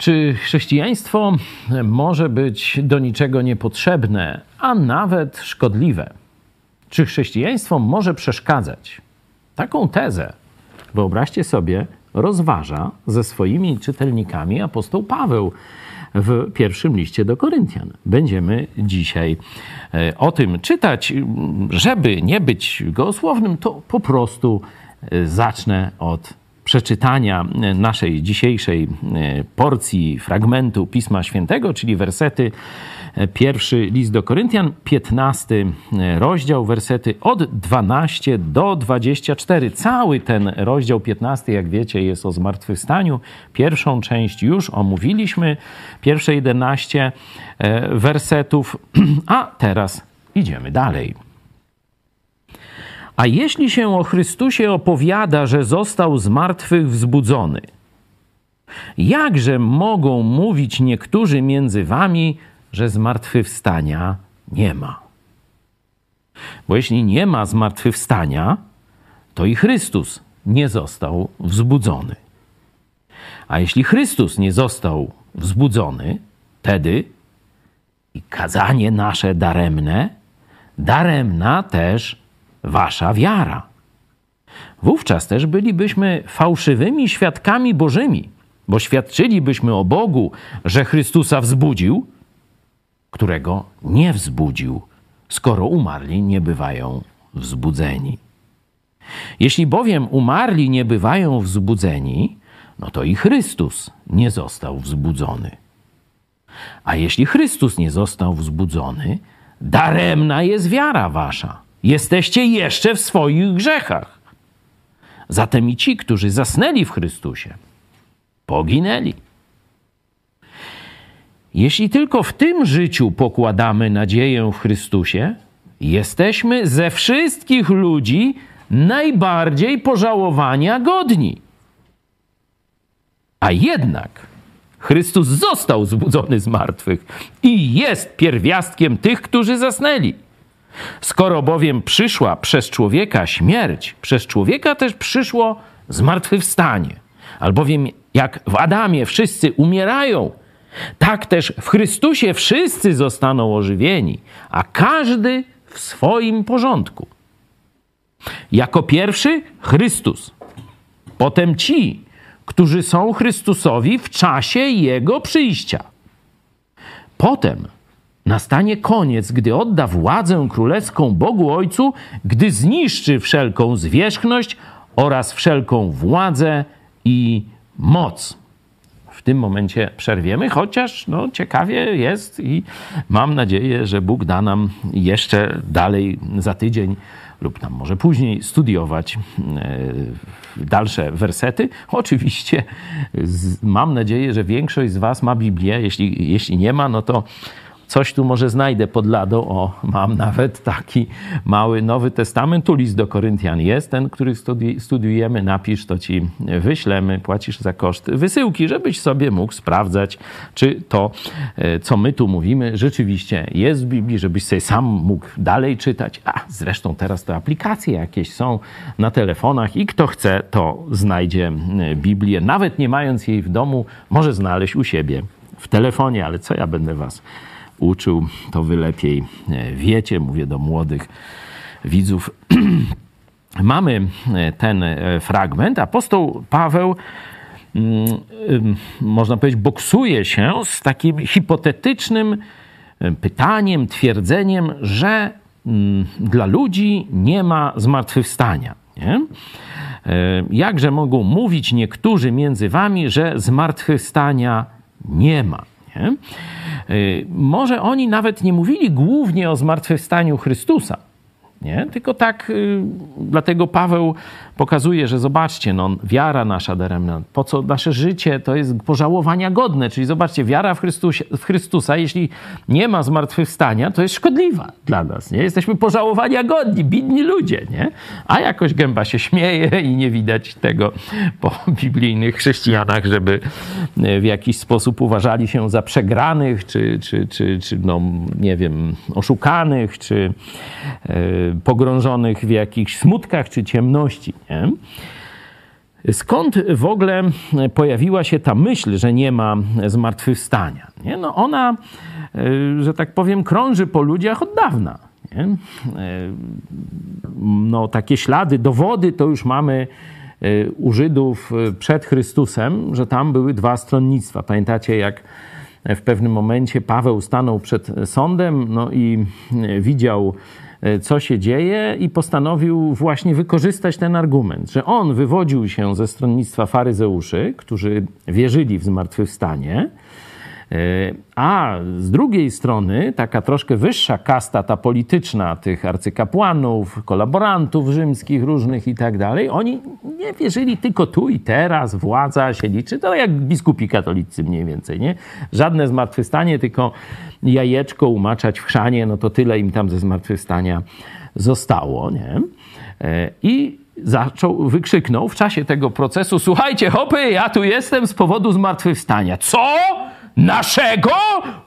Czy chrześcijaństwo może być do niczego niepotrzebne, a nawet szkodliwe? Czy chrześcijaństwo może przeszkadzać? Taką tezę, wyobraźcie sobie, rozważa ze swoimi czytelnikami apostoł Paweł w pierwszym liście do Koryntian. Będziemy dzisiaj e, o tym czytać. Żeby nie być gołosłownym, to po prostu e, zacznę od przeczytania naszej dzisiejszej e, porcji fragmentu Pisma Świętego, czyli wersety e, pierwszy list do Koryntian, 15 e, rozdział, wersety od 12 do 24. Cały ten rozdział 15, jak wiecie, jest o zmartwychwstaniu. Pierwszą część już omówiliśmy, pierwsze 11 wersetów, a teraz idziemy dalej. A jeśli się o Chrystusie opowiada, że został z martwych wzbudzony, jakże mogą mówić niektórzy między wami, że zmartwychwstania nie ma? Bo jeśli nie ma zmartwychwstania, to i Chrystus nie został wzbudzony. A jeśli Chrystus nie został wzbudzony, wtedy i kazanie nasze daremne, daremna też wasza wiara. Wówczas też bylibyśmy fałszywymi świadkami Bożymi, bo świadczylibyśmy o Bogu, że Chrystusa wzbudził, którego nie wzbudził, skoro umarli nie bywają wzbudzeni. Jeśli bowiem umarli nie bywają wzbudzeni, no to i Chrystus nie został wzbudzony. A jeśli Chrystus nie został wzbudzony, daremna jest wiara wasza Jesteście jeszcze w swoich grzechach. Zatem i ci, którzy zasnęli w Chrystusie, poginęli. Jeśli tylko w tym życiu pokładamy nadzieję w Chrystusie, jesteśmy ze wszystkich ludzi najbardziej pożałowania godni. A jednak Chrystus został zbudzony z martwych i jest pierwiastkiem tych, którzy zasnęli. Skoro bowiem przyszła przez człowieka śmierć, przez człowieka też przyszło zmartwychwstanie. Albowiem jak w Adamie wszyscy umierają, tak też w Chrystusie wszyscy zostaną ożywieni, a każdy w swoim porządku. Jako pierwszy Chrystus, potem ci, którzy są Chrystusowi w czasie Jego przyjścia. Potem Nastanie koniec, gdy odda władzę królewską Bogu Ojcu, gdy zniszczy wszelką zwierzchność oraz wszelką władzę i moc. W tym momencie przerwiemy, chociaż no, ciekawie jest i mam nadzieję, że Bóg da nam jeszcze dalej za tydzień lub tam może później studiować e, dalsze wersety. Oczywiście mam nadzieję, że większość z Was ma Biblię. Jeśli, jeśli nie ma, no to coś tu może znajdę pod ladą. O, mam nawet taki mały Nowy Testament. Tu list do Koryntian jest, ten, który studi studiujemy. Napisz, to ci wyślemy, płacisz za koszt wysyłki, żebyś sobie mógł sprawdzać, czy to, e, co my tu mówimy, rzeczywiście jest w Biblii, żebyś sobie sam mógł dalej czytać. A zresztą teraz te aplikacje jakieś są na telefonach i kto chce, to znajdzie Biblię. Nawet nie mając jej w domu, może znaleźć u siebie w telefonie, ale co ja będę was uczył, to wy lepiej e, wiecie. Mówię do młodych widzów. Mamy e, ten e, fragment. Apostoł Paweł, mm, można powiedzieć, boksuje się z takim hipotetycznym pytaniem, twierdzeniem, że mm, dla ludzi nie ma zmartwychwstania. Nie? Jakże mogą mówić niektórzy między wami, że zmartwychwstania nie ma? Nie? Y, może oni nawet nie mówili głównie o zmartwychwstaniu Chrystusa, nie? Tylko tak, y, dlatego Paweł pokazuje, że zobaczcie, no, wiara nasza daremna, po co nasze życie to jest pożałowania godne. Czyli zobaczcie, wiara w, Chrystusie, w Chrystusa, jeśli nie ma zmartwychwstania, to jest szkodliwa dla nas. Nie? Jesteśmy pożałowania godni, bidni ludzie. Nie? A jakoś gęba się śmieje i nie widać tego po biblijnych chrześcijanach, żeby w jakiś sposób uważali się za przegranych, czy, czy, czy, czy no, nie wiem, oszukanych, czy yy, pogrążonych w jakichś smutkach czy ciemności. Nie? Skąd w ogóle pojawiła się ta myśl, że nie ma zmartwychwstania? Nie? No ona, e, że tak powiem, krąży po ludziach od dawna. Nie? E, no, takie ślady, dowody to już mamy e, u Żydów przed Chrystusem, że tam były dwa stronnictwa. Pamiętacie, jak w pewnym momencie Paweł stanął przed sądem no i widział co się dzieje i postanowił właśnie wykorzystać ten argument, że on wywodził się ze stronnictwa faryzeuszy, którzy wierzyli w zmartwychwstanie, a z drugiej strony taka troszkę wyższa kasta, ta polityczna, tych arcykapłanów, kolaborantów rzymskich różnych i tak dalej, oni nie wierzyli tylko tu i teraz, władza się liczy, to jak biskupi katolicy mniej więcej, nie? Żadne zmartwychwstanie, tylko jajeczko umaczać w chrzanie, no to tyle im tam ze zmartwychwstania zostało, nie? E, I zaczął, wykrzyknął w czasie tego procesu: Słuchajcie, hopy, ja tu jestem z powodu zmartwychwstania. Co? Naszego?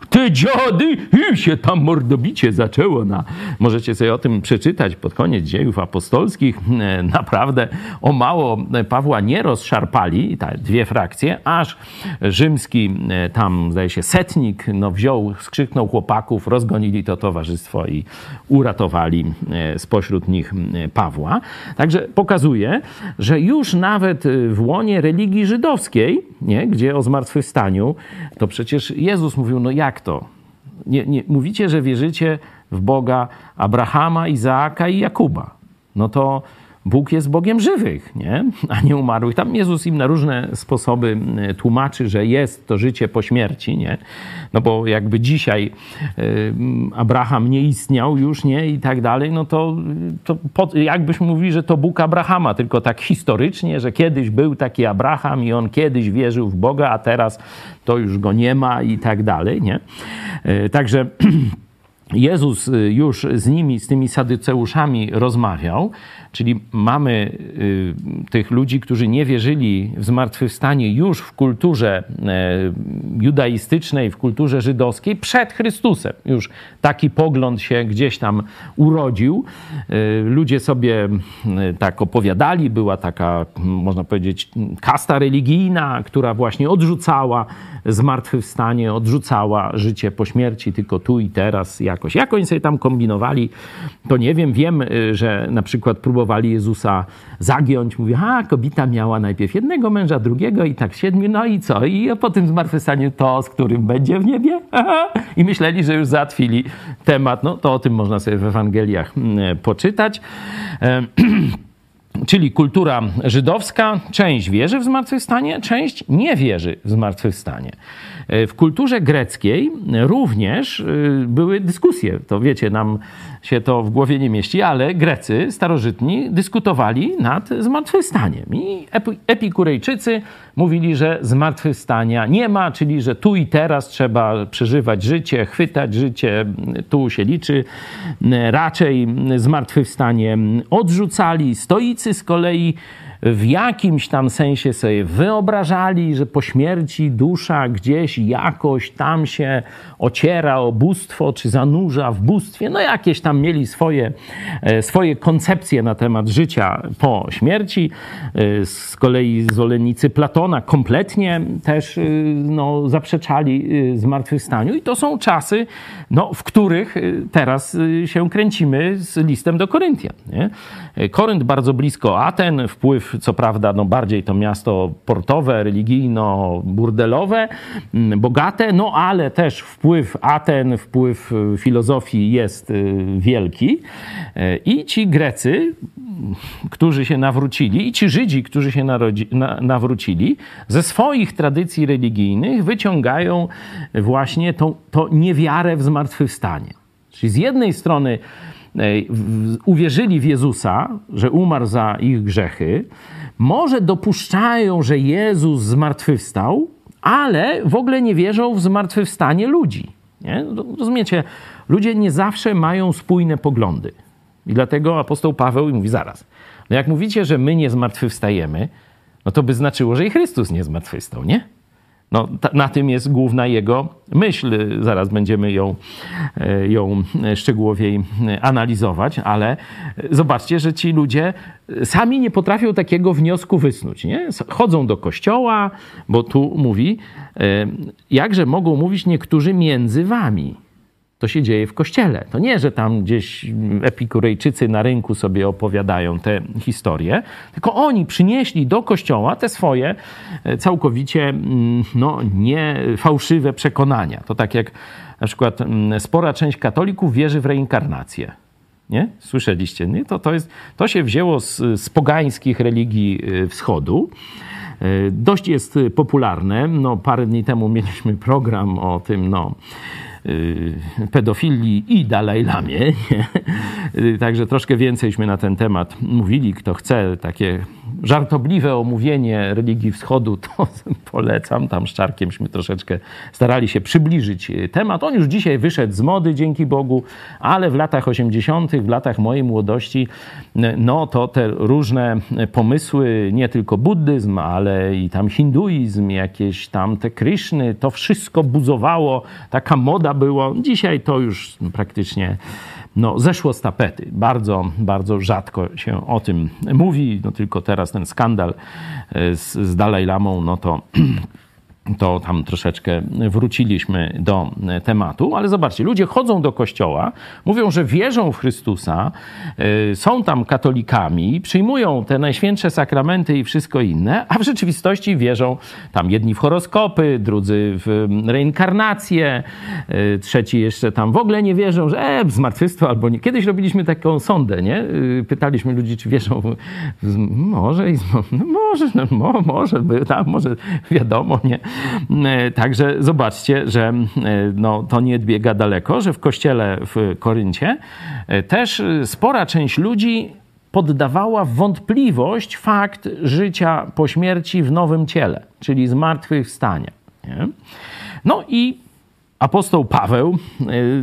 Te dziady! I się tam mordobicie zaczęło. Na... Możecie sobie o tym przeczytać pod koniec dziejów apostolskich. E, naprawdę o mało Pawła nie rozszarpali, te dwie frakcje, aż rzymski e, tam, zdaje się, setnik no, wziął, skrzyknął chłopaków, rozgonili to towarzystwo i uratowali e, spośród nich Pawła. Także pokazuje, że już nawet w łonie religii żydowskiej, nie, gdzie o zmartwychwstaniu, to przecież Jezus mówił, no jak to? Nie, nie, mówicie, że wierzycie w Boga Abrahama, Izaaka i Jakuba. No to Bóg jest Bogiem żywych, nie? a nie umarłych. Tam Jezus im na różne sposoby e, tłumaczy, że jest to życie po śmierci, nie? No bo jakby dzisiaj e, Abraham nie istniał już, nie? I tak dalej, no to, to pod, jakbyśmy mówili, że to Bóg Abrahama, tylko tak historycznie, że kiedyś był taki Abraham i on kiedyś wierzył w Boga, a teraz to już go nie ma i tak dalej, nie? E, także Jezus już z nimi, z tymi sadyceuszami rozmawiał, Czyli mamy y, tych ludzi, którzy nie wierzyli w zmartwychwstanie już w kulturze e, judaistycznej, w kulturze żydowskiej przed Chrystusem. Już taki pogląd się gdzieś tam urodził. E, ludzie sobie tak opowiadali, była taka, można powiedzieć, kasta religijna, która właśnie odrzucała zmartwychwstanie, odrzucała życie po śmierci, tylko tu i teraz jakoś. Jak oni sobie tam kombinowali, to nie wiem. Wiem, że na przykład próbowali próbowali Jezusa zagiąć. Mówi, a kobieta miała najpierw jednego męża, drugiego i tak siedmiu, no i co? I po tym zmartwychwstaniu to, z którym będzie w niebie? I myśleli, że już załatwili temat. No to o tym można sobie w Ewangeliach mm, poczytać. Czyli kultura żydowska, część wierzy w zmartwychwstanie, część nie wierzy w zmartwychwstanie. E, w kulturze greckiej również e, były dyskusje. To wiecie, nam się to w głowie nie mieści, ale Grecy starożytni dyskutowali nad zmartwychwstaniem. I epikurejczycy mówili, że zmartwychwstania nie ma, czyli że tu i teraz trzeba przeżywać życie, chwytać życie, tu się liczy. Raczej zmartwychwstanie odrzucali. Stoicy z kolei w jakimś tam sensie sobie wyobrażali, że po śmierci dusza gdzieś jakoś tam się ociera o bóstwo, czy zanurza w bóstwie. No jakieś tam mieli swoje, e, swoje koncepcje na temat życia po śmierci. E, z kolei zwolennicy Platona kompletnie też e, no, zaprzeczali zmartwychwstaniu. I to są czasy, no, w których teraz się kręcimy z listem do Koryntian. Nie? Korynt bardzo blisko Aten, wpływ co prawda no bardziej to miasto portowe, religijno-burdelowe, mm, bogate, no ale też wpływ Aten, wpływ y, filozofii jest y, wielki. Y, I ci Grecy, którzy się nawrócili, i ci Żydzi, którzy się narodzi, na, nawrócili, ze swoich tradycji religijnych wyciągają właśnie tą, to niewiarę w zmartwychwstanie. Czyli z jednej strony uwierzyli w Jezusa, że umarł za ich grzechy, może dopuszczają, że Jezus zmartwychwstał, ale w ogóle nie wierzą w zmartwychwstanie ludzi. Nie? Rozumiecie, ludzie nie zawsze mają spójne poglądy. I dlatego apostoł Paweł mówi zaraz. No jak mówicie, że my nie zmartwychwstajemy, no to by znaczyło, że i Chrystus nie zmartwychwstał, nie? No, na tym jest główna jego myśl. Zaraz będziemy ją, e, ją szczegółowiej analizować, ale zobaczcie, że ci ludzie sami nie potrafią takiego wniosku wysnuć. Nie? Chodzą do kościoła, bo tu mówi, e, jakże mogą mówić niektórzy między wami to się dzieje w kościele. To nie, że tam gdzieś epikurejczycy na rynku sobie opowiadają te historie, tylko oni przynieśli do kościoła te swoje e, całkowicie mm, no, nie fałszywe przekonania. To tak jak na przykład mm, spora część katolików wierzy w reinkarnację. Nie? Słyszeliście? Nie? To, to, jest, to się wzięło z, z pogańskich religii e, wschodu. E, dość jest popularne. No, parę dni temu mieliśmy program o tym, no, pedofilii i Dalaj Lamie. Y, także troszkę więcejśmy na ten temat mówili. Kto chce takie żartobliwe omówienie religii wschodu, to polecam. Tam z Czarkiemśmy troszeczkę starali się przybliżyć temat. On już dzisiaj wyszedł z mody, dzięki Bogu, ale w latach 80., w latach mojej młodości, no to te różne pomysły, nie tylko buddyzm, ale i tam hinduizm, jakieś tam te Kryszny, to wszystko buzowało, taka moda była. Dzisiaj to już praktycznie no, zeszło z tapety. Bardzo, bardzo rzadko się o tym mówi. No, tylko teraz ten skandal e, z, z Lamą, no to to tam troszeczkę wróciliśmy do tematu, ale zobaczcie, ludzie chodzą do kościoła, mówią, że wierzą w Chrystusa, y, są tam katolikami, przyjmują te najświętsze sakramenty i wszystko inne, a w rzeczywistości wierzą tam jedni w horoskopy, drudzy w reinkarnację, y, trzeci jeszcze tam w ogóle nie wierzą, że e, zmartwychwstwo albo nie. Kiedyś robiliśmy taką sondę, nie? Pytaliśmy ludzi, czy wierzą w, może, no, może, no, może, by, tam, może wiadomo, nie? E, także zobaczcie, że e, no, to nie biega daleko, że w kościele w Koryncie e, też spora część ludzi poddawała wątpliwość fakt życia po śmierci w nowym ciele, czyli zmartwychwstania. Nie? No i apostoł Paweł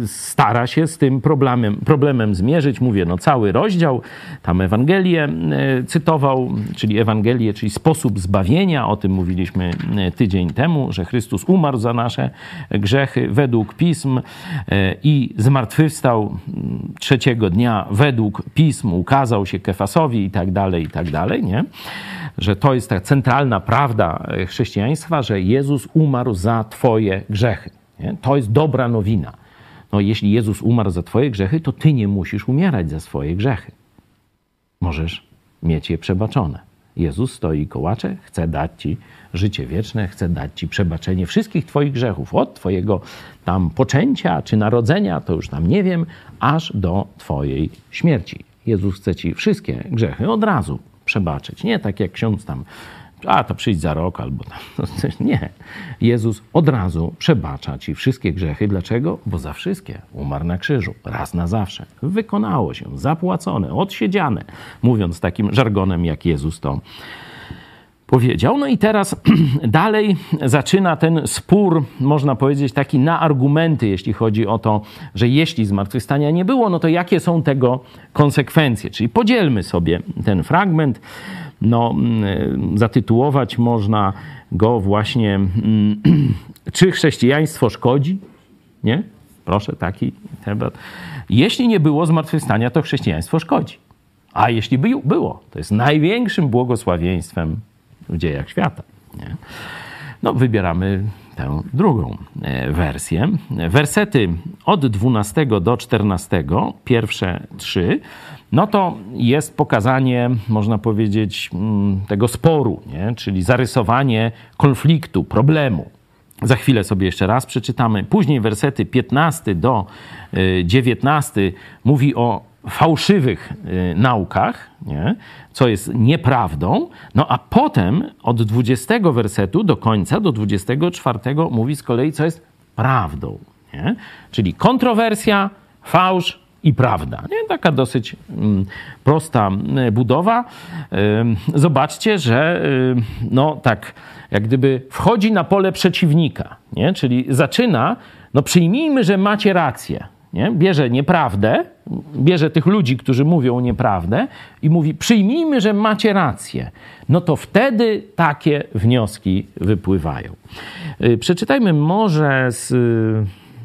y, stara się z tym problemem, problemem zmierzyć. Mówię, no cały rozdział, tam Ewangelię y, cytował, czyli Ewangelię, czyli sposób zbawienia. O tym mówiliśmy y, tydzień temu, że Chrystus umarł za nasze grzechy według pism i zmartwychwstał trzeciego dnia według pism, ukazał się Kefasowi i tak dalej, i tak dalej, nie? Że to jest ta centralna prawda chrześcijaństwa, że Jezus umarł za twoje grzechy. Nie? To jest dobra nowina. No, jeśli Jezus umarł za Twoje grzechy, to Ty nie musisz umierać za swoje grzechy. Możesz mieć je przebaczone. Jezus stoi kołacze, chce dać Ci życie wieczne, chce dać Ci przebaczenie wszystkich Twoich grzechów, od Twojego tam poczęcia czy narodzenia, to już tam nie wiem, aż do Twojej śmierci. Jezus chce Ci wszystkie grzechy od razu przebaczyć. Nie tak jak ksiądz tam a to przyjdź za rok albo tam. Nie. Jezus od razu przebacza ci wszystkie grzechy. Dlaczego? Bo za wszystkie umarł na krzyżu. Raz na zawsze. Wykonało się, zapłacone, odsiedziane. Mówiąc takim żargonem, jak Jezus to powiedział. No i teraz dalej zaczyna ten spór, można powiedzieć, taki na argumenty, jeśli chodzi o to, że jeśli zmartwychwstania nie było, no to jakie są tego konsekwencje. Czyli podzielmy sobie ten fragment no, mm, zatytułować można go właśnie mm, Czy chrześcijaństwo szkodzi? Nie? Proszę, taki temat. Jeśli nie było zmartwychwstania, to chrześcijaństwo szkodzi. A jeśli by było, to jest największym błogosławieństwem w dziejach świata. Nie? No, wybieramy tę drugą e, wersję. Wersety od 12 do 14, pierwsze trzy, no to jest pokazanie, można powiedzieć, mm, tego sporu, nie? czyli zarysowanie konfliktu, problemu. Za chwilę sobie jeszcze raz przeczytamy. Później wersety 15 do 19 e, mówi o fałszywych y, naukach, nie? co jest nieprawdą, no a potem od 20 wersetu do końca, do 24 mówi z kolei, co jest prawdą. Nie? Czyli kontrowersja, fałsz i prawda. Nie? Taka dosyć mm, prosta y, budowa. Zobaczcie, że no tak, jak gdyby wchodzi na pole przeciwnika, nie? czyli zaczyna, no przyjmijmy, że macie rację, nie? bierze nieprawdę, bierze tych ludzi, którzy mówią nieprawdę i mówi: Przyjmijmy, że macie rację. No to wtedy takie wnioski wypływają. Y, przeczytajmy może z,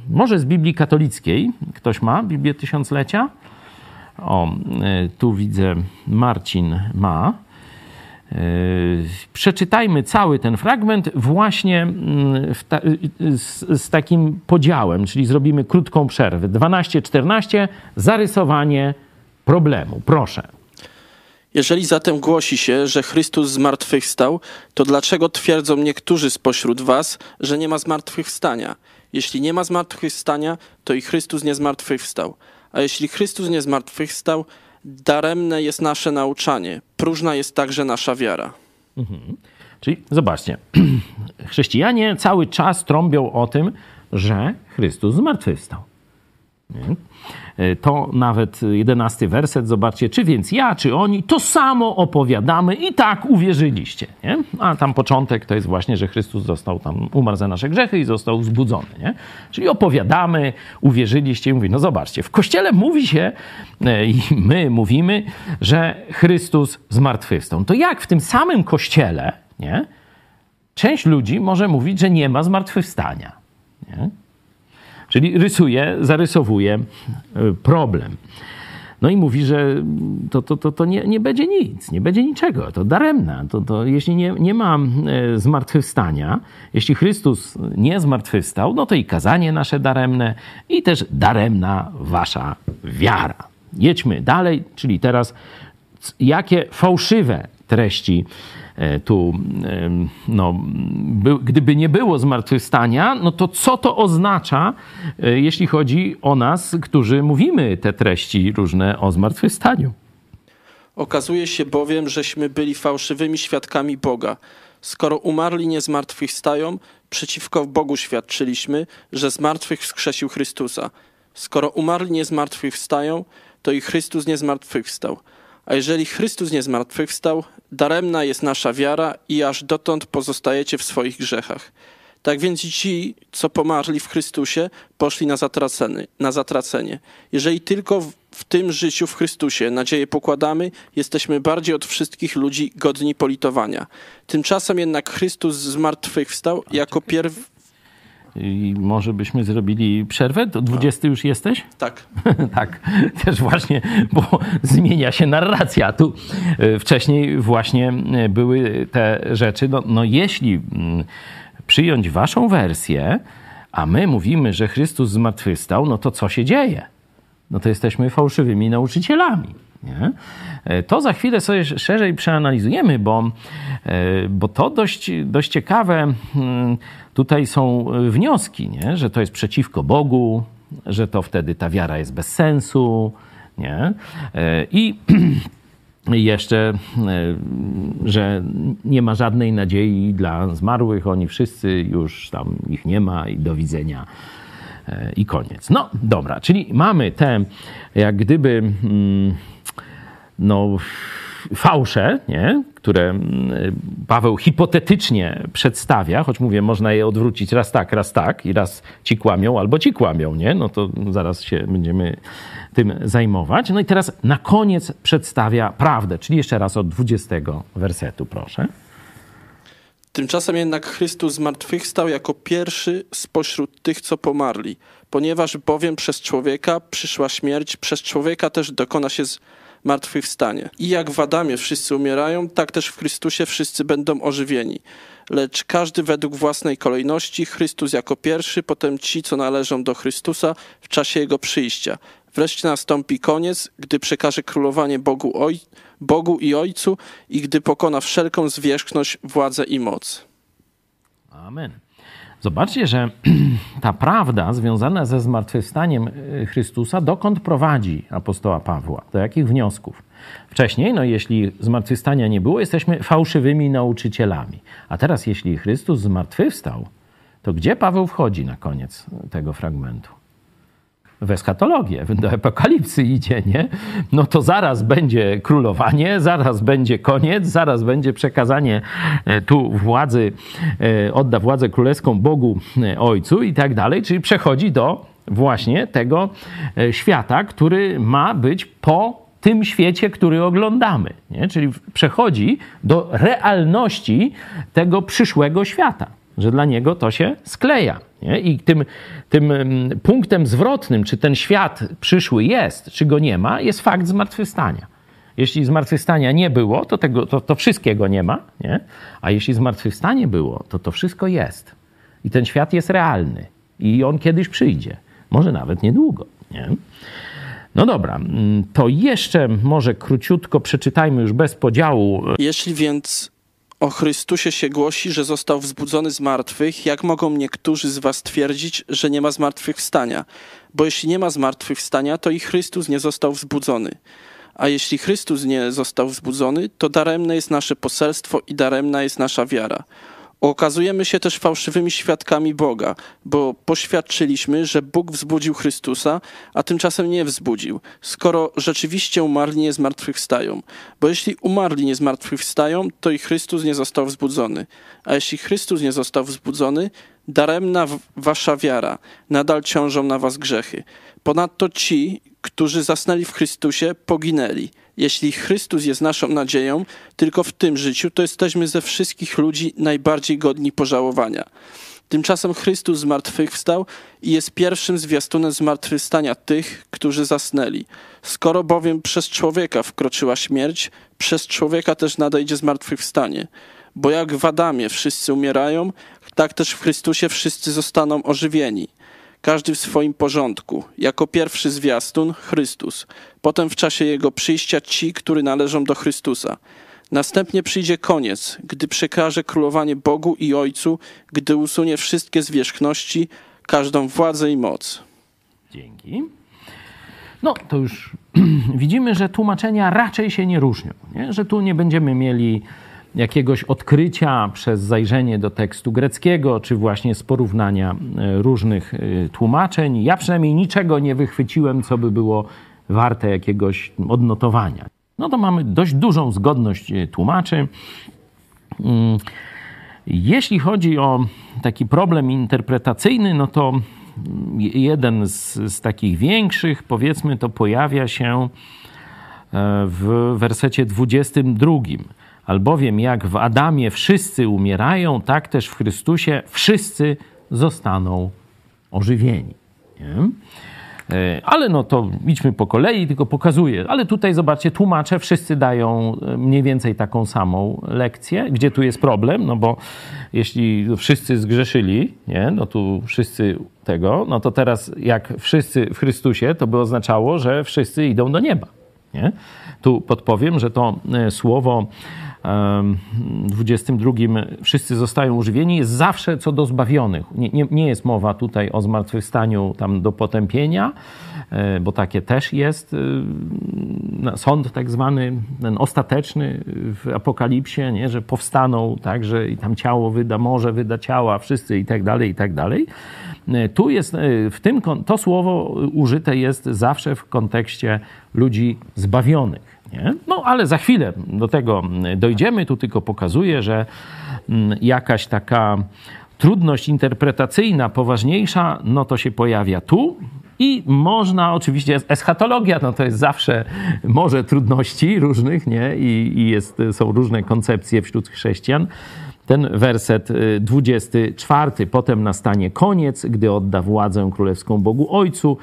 może z Biblii katolickiej. Ktoś ma Biblię Tysiąclecia? O, y, tu widzę, Marcin ma. Przeczytajmy cały ten fragment właśnie mm, ta, z, z, takim podziałem, czyli zrobimy krótką przerwę. 12-14, zarysowanie problemu. Proszę. Jeżeli zatem głosi się, że Chrystus zmartwychwstał, to dlaczego twierdzą niektórzy spośród was, że nie ma zmartwychwstania? Jeśli nie ma zmartwychwstania, to i Chrystus nie zmartwychwstał. A jeśli Chrystus nie zmartwychwstał, daremne jest nasze nauczanie, próżna jest także nasza wiara. Mhm. Czyli zobaczcie, chrześcijanie cały czas trąbią o tym, że Chrystus zmartwychwstał. E, to nawet jedenasty werset, zobaczcie, czy więc ja, czy oni, to samo opowiadamy i tak uwierzyliście. Nie? A tam początek to jest właśnie, że Chrystus został tam, umarł za nasze grzechy i został zbudzony. Nie? Czyli opowiadamy, uwierzyliście i mówi, no zobaczcie, w Kościele mówi się e, i my mówimy, że Chrystus zmartwychwstał. To jak w tym samym Kościele, nie? Część ludzi może mówić, że nie ma zmartwychwstania. Nie? Czyli rysuje, zarysowuje e, problem. No i mówi, że to, to, to, to nie, nie będzie nic, nie będzie niczego, to daremna. To, to jeśli nie, nie ma e, zmartwychwstania, jeśli Chrystus nie zmartwychwstał, no to i kazanie nasze daremne i też daremna wasza wiara. Jedźmy dalej, czyli teraz jakie fałszywe treści tu, no, by, gdyby nie było zmartwychwstania, no to co to oznacza, e, jeśli chodzi o nas, którzy mówimy te treści różne o zmartwychwstaniu? Okazuje się bowiem, żeśmy byli fałszywymi świadkami Boga. Skoro umarli nie zmartwychwstają, przeciwko Bogu świadczyliśmy, że z martwych wskrzesił Chrystusa. Skoro umarli nie zmartwychwstają, to i Chrystus nie zmartwychwstał. A jeżeli Chrystus nie zmartwychwstał, daremna jest nasza wiara i aż dotąd pozostajecie w swoich grzechach. Tak więc ci, co pomarli w Chrystusie, poszli na zatracenie. Na zatracenie. Jeżeli tylko w, w tym życiu w Chrystusie nadzieję pokładamy, jesteśmy bardziej od wszystkich ludzi godni politowania. Tymczasem jednak Chrystus zmartwychwstał jako pierw i może byśmy zrobili przerwę? Do 20 już jesteś? Tak. tak, też właśnie, bo zmienia się narracja. Tu e, wcześniej właśnie e, były te rzeczy. No, no jeśli mm, przyjąć waszą wersję, a my mówimy, że Chrystus zmartwychwstał, no to co się dzieje? No to jesteśmy fałszywymi nauczycielami. Nie? E, to za chwilę sobie szerzej przeanalizujemy, bo, bo to dość, dość ciekawe mm, tutaj są e, wnioski, nie? że to jest przeciwko Bogu, że to wtedy ta wiara jest bez sensu. Nie? E, I jeszcze, e, że nie ma żadnej nadziei dla zmarłych, oni wszyscy już tam ich nie ma i do widzenia i koniec. No dobra, czyli mamy te jak gdyby mm, no fałsze, nie? które mm, Paweł hipotetycznie przedstawia, choć mówię, można je odwrócić raz tak, raz tak i raz ci kłamią albo ci kłamią, nie? No to zaraz się będziemy tym zajmować. No i teraz na koniec przedstawia prawdę, czyli jeszcze raz od 20 wersetu, proszę. Tymczasem jednak Chrystus zmartwychwstał jako pierwszy spośród tych, co pomarli, ponieważ bowiem przez człowieka przyszła śmierć, przez człowieka też dokona się z martwychwstanie. I jak w Adamie wszyscy umierają, tak też w Chrystusie wszyscy będą ożywieni. Lecz każdy według własnej kolejności, Chrystus jako pierwszy, potem ci, co należą do Chrystusa w czasie Jego przyjścia. Wreszcie nastąpi koniec, gdy przekaże królowanie Bogu, oj, Bogu i Ojcu i gdy pokona wszelką zwierzchność, władzę i moc. Amen. Zobaczcie, że ta prawda związana ze zmartwychwstaniem y, Chrystusa dokąd prowadzi apostoła Pawła? Do jakich wniosków? Wcześniej, no jeśli zmartwychwstania nie było, jesteśmy fałszywymi nauczycielami. A teraz, jeśli Chrystus zmartwychwstał, to gdzie Paweł wchodzi na koniec tego fragmentu? W eschatologię, do apokalipsy idzie, nie? No to zaraz będzie królowanie, zaraz będzie koniec, zaraz będzie przekazanie e, tu władzy, e, odda władzę królewską Bogu e, Ojcu i tak dalej, czyli przechodzi do właśnie tego świata, który ma być po tym świecie, który oglądamy. Nie? Czyli przechodzi do realności tego przyszłego świata, że dla niego to się skleja. Nie? I tym, tym mm, punktem zwrotnym, czy ten świat przyszły jest, czy go nie ma, jest fakt zmartwychwstania. Jeśli zmartwychwstania nie było, to, tego, to, to wszystkiego nie ma, nie? a jeśli zmartwychwstanie było, to to wszystko jest. I ten świat jest realny. I on kiedyś przyjdzie. Może nawet niedługo. Nie? No dobra, mm, to jeszcze może króciutko przeczytajmy już bez podziału. Jeśli więc o Chrystusie się głosi, że został wzbudzony z martwych, jak mogą niektórzy z was twierdzić, że nie ma zmartwychwstania? Bo jeśli nie ma zmartwychwstania, to i Chrystus nie został wzbudzony. A jeśli Chrystus nie został wzbudzony, to daremne jest nasze poselstwo i daremna jest nasza wiara. Okazujemy się też fałszywymi świadkami Boga, bo poświadczyliśmy, że Bóg wzbudził Chrystusa, a tymczasem nie wzbudził, skoro rzeczywiście umarli nie zmartwychwstają. Bo jeśli umarli nie zmartwychwstają, to i Chrystus nie został wzbudzony. A jeśli Chrystus nie został wzbudzony, daremna wasza wiara, nadal ciążą na was grzechy. Ponadto ci, którzy zasnęli w Chrystusie, poginęli. Jeśli Chrystus jest naszą nadzieją, tylko w tym życiu, to jesteśmy ze wszystkich ludzi najbardziej godni pożałowania. Tymczasem Chrystus zmartwychwstał i jest pierwszym zwiastunem zmartwychwstania tych, którzy zasnęli. Skoro bowiem przez człowieka wkroczyła śmierć, przez człowieka też nadejdzie zmartwychwstanie. Bo jak w Adamie wszyscy umierają, tak też w Chrystusie wszyscy zostaną ożywieni każdy w swoim porządku. Jako pierwszy zwiastun Chrystus, potem w czasie jego przyjścia ci, którzy należą do Chrystusa. Następnie przyjdzie koniec, gdy przekaże królowanie Bogu i Ojcu, gdy usunie wszystkie zwierzchności, każdą władzę i moc. Dzięki. No to już widzimy, że tłumaczenia raczej się nie różnią, nie? że tu nie będziemy mieli jakiegoś odkrycia przez zajrzenie do tekstu greckiego, czy właśnie z porównania e, różnych e, tłumaczeń. Ja przynajmniej niczego nie wychwyciłem, co by było warte jakiegoś odnotowania. No to mamy dość dużą zgodność e, tłumaczy. Mm, jeśli chodzi o taki problem interpretacyjny, no to jeden z, z takich większych, powiedzmy, to pojawia się w wersecie 22 Albowiem jak w Adamie wszyscy umierają, tak też w Chrystusie wszyscy zostaną ożywieni. Nie? E, ale no to idźmy po kolei, tylko pokazuję. Ale tutaj zobaczcie, tłumacze wszyscy dają e, mniej więcej taką samą lekcję. Gdzie tu jest problem? No bo jeśli wszyscy zgrzeszyli, nie? no tu wszyscy tego, no to teraz jak wszyscy w Chrystusie, to by oznaczało, że wszyscy idą do nieba. Nie? Tu podpowiem, że to e, słowo 22 wszyscy zostają używieni, jest zawsze co do zbawionych. Nie, nie, nie, jest mowa tutaj o zmartwychwstaniu tam do potępienia, e, bo takie też jest e, sąd tak zwany, ten ostateczny w Apokalipsie, nie, że powstaną, tak, że i tam ciało wyda, może wyda ciała, wszyscy i tak dalej, i tak dalej. E, tu jest, w tym, to słowo użyte jest zawsze w kontekście ludzi zbawionych. Nie? No ale za chwilę do tego dojdziemy. Tu tylko pokazuję, że mm, jakaś taka trudność interpretacyjna, poważniejsza, no to się pojawia tu. I można, oczywiście, eschatologia, no to jest zawsze może trudności różnych, nie? I, i jest, są różne koncepcje wśród chrześcijan ten werset 24. Y, Potem nastanie koniec, gdy odda władzę królewską Bogu Ojcu,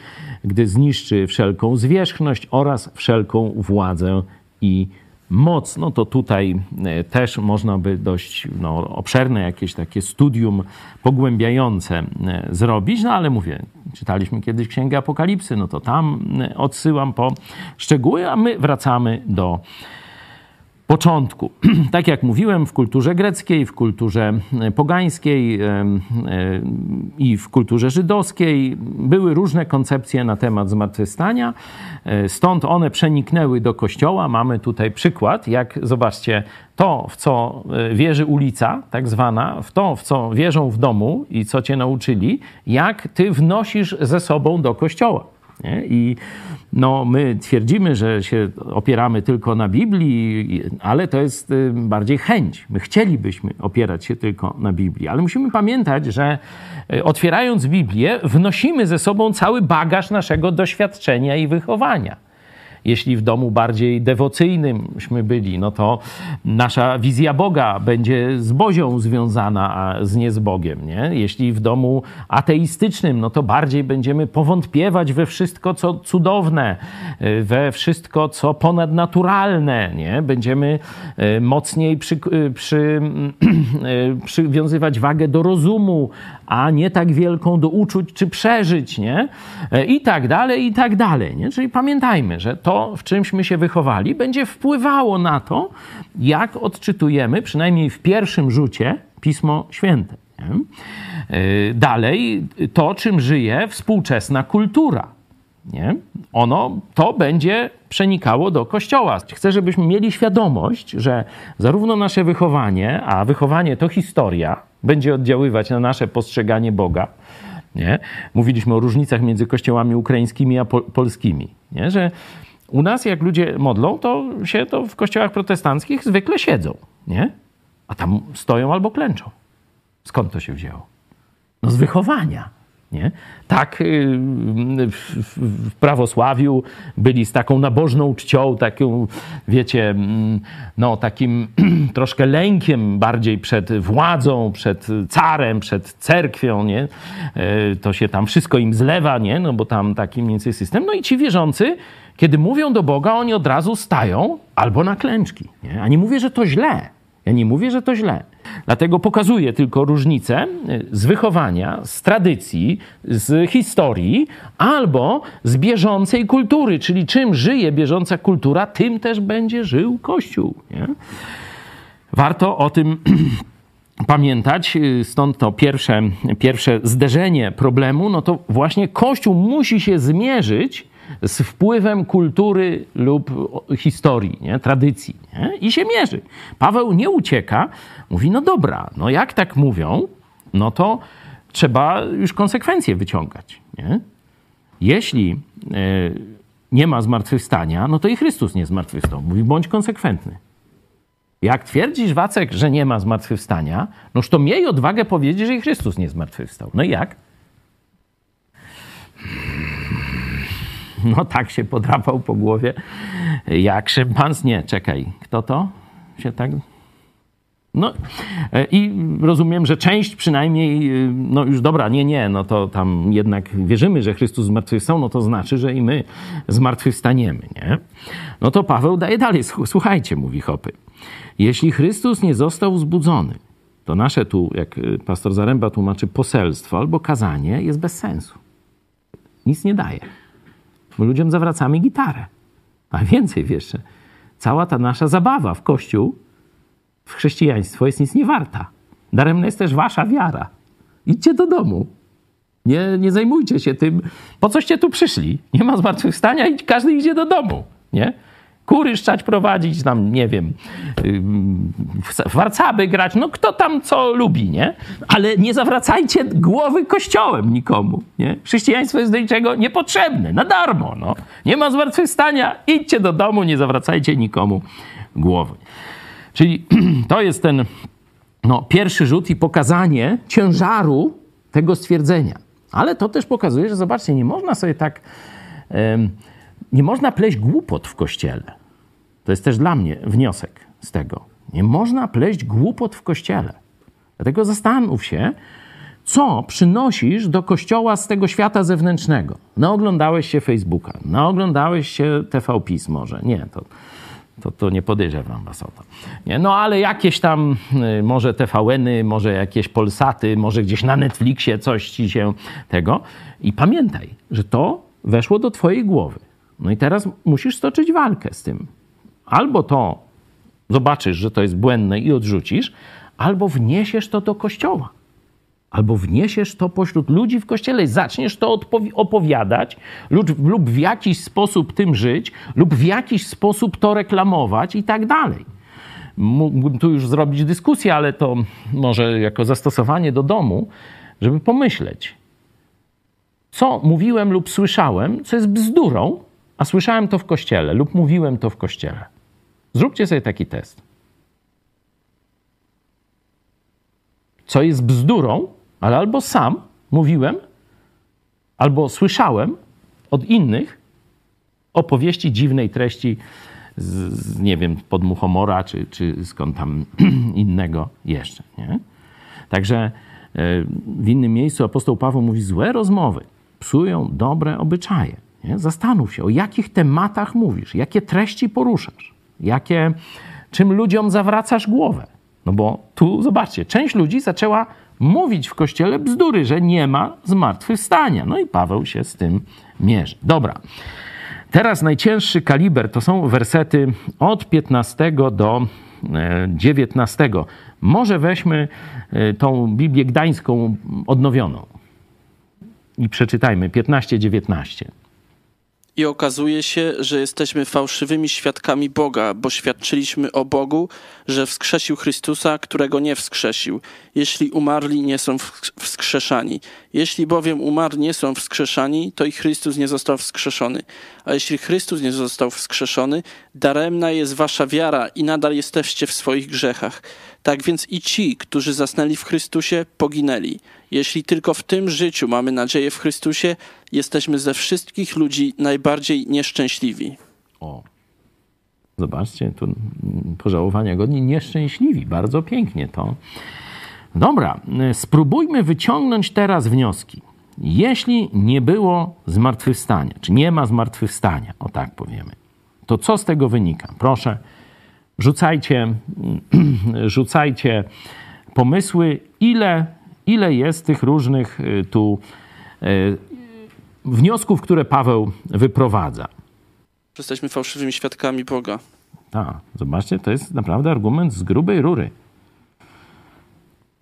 gdy zniszczy wszelką zwierzchność oraz wszelką władzę i moc. No to tutaj y, też można by dość no, obszerne jakieś takie studium pogłębiające y, zrobić, no ale mówię, czytaliśmy kiedyś Księgę Apokalipsy, no to tam odsyłam po szczegóły, a my wracamy do początku. Tak jak mówiłem, w kulturze greckiej, w kulturze e, pogańskiej e, e, i w kulturze żydowskiej były różne koncepcje na temat zmartwychwstania. Stąd one przeniknęły do kościoła. Mamy tutaj przykład, jak zobaczcie, to, w co wierzy ulica, tak zwana, w to, w co wierzą w domu i co cię nauczyli, jak ty wnosisz ze sobą do kościoła. Nie? I no, my twierdzimy, że się opieramy tylko na Biblii, ale to jest y, bardziej chęć. My chcielibyśmy opierać się tylko na Biblii, ale musimy pamiętać, że y, otwierając Biblię, wnosimy ze sobą cały bagaż naszego doświadczenia i wychowania. Jeśli w domu bardziej dewocyjnymśmy byli, no to nasza wizja Boga będzie z Bozią związana, a z nie z Bogiem. Nie? Jeśli w domu ateistycznym, no to bardziej będziemy powątpiewać we wszystko, co cudowne, we wszystko, co ponadnaturalne. Nie? Będziemy e, mocniej przy, e, przy, e, przywiązywać wagę do rozumu, a nie tak wielką do uczuć czy przeżyć, nie? I tak dalej, i tak dalej, nie? Czyli pamiętajmy, że to, w czymśmy się wychowali, będzie wpływało na to, jak odczytujemy, przynajmniej w pierwszym rzucie, Pismo Święte. Nie? Dalej, to, czym żyje współczesna kultura. Nie? Ono, to będzie przenikało do kościoła. Chcę, żebyśmy mieli świadomość, że zarówno nasze wychowanie, a wychowanie to historia, będzie oddziaływać na nasze postrzeganie Boga. Nie? Mówiliśmy o różnicach między kościołami ukraińskimi a pol polskimi. Nie? Że u nas, jak ludzie modlą, to się to w kościołach protestanckich zwykle siedzą. Nie? A tam stoją albo klęczą. Skąd to się wzięło? No z wychowania. Nie? Tak y, w prawosławiu byli z taką nabożną czcią, taką, wiecie, mm, no takim troszkę lękiem bardziej przed władzą, przed carem, przed cerkwią, nie? E, to się tam wszystko im zlewa, nie? No bo tam taki mniej więcej system. No i ci wierzący, kiedy mówią do Boga, oni od razu stają albo na klęczki, nie? A nie mówię, że to źle. Ja nie mówię, że to źle. Dlatego pokazuję tylko różnicę y, z wychowania, z tradycji, z historii albo z bieżącej kultury, czyli czym żyje bieżąca kultura, tym też będzie żył Kościół. Nie? Warto o tym pamiętać, y, stąd to pierwsze, pierwsze zderzenie problemu, no to właśnie Kościół musi się zmierzyć z wpływem kultury lub historii, nie? tradycji nie? i się mierzy. Paweł nie ucieka, mówi, no dobra, no jak tak mówią, no to trzeba już konsekwencje wyciągać. Nie? Jeśli e, nie ma zmartwychwstania, no to i Chrystus nie zmartwychwstał. Mówi, bądź konsekwentny. Jak twierdzisz, Wacek, że nie ma zmartwychwstania, noż to miej odwagę powiedzieć, że i Chrystus nie zmartwychwstał. No i jak? No tak się podrapał po głowie jak szympans. Nie, czekaj, kto to się tak... No i rozumiem, że część przynajmniej, no już dobra, nie, nie, no to tam jednak wierzymy, że Chrystus zmartwychwstał, no to znaczy, że i my zmartwychwstaniemy, nie? No to Paweł daje dalej, słuchajcie, mówi Hopy. Jeśli Chrystus nie został wzbudzony, to nasze tu, jak pastor Zaręba tłumaczy, poselstwo albo kazanie jest bez sensu. Nic nie daje. My ludziom zawracamy gitarę. A więcej jeszcze, cała ta nasza zabawa w Kościół, w chrześcijaństwo jest nic nie warta. Daremna jest też wasza wiara. Idźcie do domu. Nie, nie zajmujcie się tym, po coście tu przyszli. Nie ma zmartwychwstania i każdy idzie do domu. Nie? Kury szczać prowadzić, tam nie wiem, w warcaby grać, no kto tam co lubi, nie? Ale nie zawracajcie głowy kościołem nikomu, nie? Chrześcijaństwo jest do niczego niepotrzebne, na darmo, no. Nie ma zmartwychwstania, idźcie do domu, nie zawracajcie nikomu głowy. Czyli to jest ten no, pierwszy rzut i pokazanie ciężaru tego stwierdzenia. Ale to też pokazuje, że zobaczcie, nie można sobie tak... nie można pleść głupot w kościele. To jest też dla mnie wniosek z tego. Nie można pleść głupot w kościele. Dlatego zastanów się, co przynosisz do kościoła z tego świata zewnętrznego. Naoglądałeś się Facebooka, naoglądałeś się TV PiS może. Nie, to, to, to nie podejrzewam was o to. Nie, no ale jakieś tam, y, może TVN-y, może jakieś Polsaty, może gdzieś na Netflixie coś ci się tego. I pamiętaj, że to weszło do twojej głowy. No i teraz musisz stoczyć walkę z tym. Albo to zobaczysz, że to jest błędne i odrzucisz, albo wniesiesz to do kościoła. Albo wniesiesz to pośród ludzi w kościele, zaczniesz to opowiadać lub, lub w jakiś sposób tym żyć, lub w jakiś sposób to reklamować i tak dalej. Mógłbym tu już zrobić dyskusję, ale to może jako zastosowanie do domu, żeby pomyśleć, co mówiłem lub słyszałem, co jest bzdurą, a słyszałem to w kościele lub mówiłem to w kościele. Zróbcie sobie taki test. Co jest bzdurą, ale albo sam mówiłem, albo słyszałem od innych opowieści dziwnej treści z, z nie wiem, podmuchomora, czy, czy skąd tam innego jeszcze. Nie? Także e, w innym miejscu apostoł Paweł mówi, złe rozmowy psują dobre obyczaje. Nie? Zastanów się, o jakich tematach mówisz, jakie treści poruszasz, jakie, czym ludziom zawracasz głowę. No bo tu, zobaczcie, część ludzi zaczęła mówić w kościele bzdury, że nie ma zmartwychwstania. No i Paweł się z tym mierzy. Dobra. Teraz najcięższy kaliber to są wersety od 15 do 19. E, Może weźmy e, tą Biblię Gdańską odnowioną i przeczytajmy 15-19. I okazuje się, że jesteśmy fałszywymi świadkami Boga, bo świadczyliśmy o Bogu, że wskrzesił Chrystusa, którego nie wskrzesił, jeśli umarli nie są wskrzeszani. Jeśli bowiem umarli nie są wskrzeszani, to i Chrystus nie został wskrzeszony. A jeśli Chrystus nie został wskrzeszony, daremna jest wasza wiara i nadal jesteście w swoich grzechach. Tak więc i ci, którzy zasnęli w Chrystusie, poginęli. Jeśli tylko w tym życiu mamy nadzieję w Chrystusie, jesteśmy ze wszystkich ludzi najbardziej nieszczęśliwi. O. Zobaczcie, tu pożałowania godni nieszczęśliwi. Bardzo pięknie to. Dobra, spróbujmy wyciągnąć teraz wnioski. Jeśli nie było zmartwychwstania, czy nie ma zmartwychwstania, o tak powiemy, to co z tego wynika? Proszę, rzucajcie, rzucajcie pomysły, ile ile jest tych różnych y, tu y, wniosków, które Paweł wyprowadza. Jesteśmy fałszywymi świadkami Boga. Tak, zobaczcie, to jest naprawdę argument z grubej rury.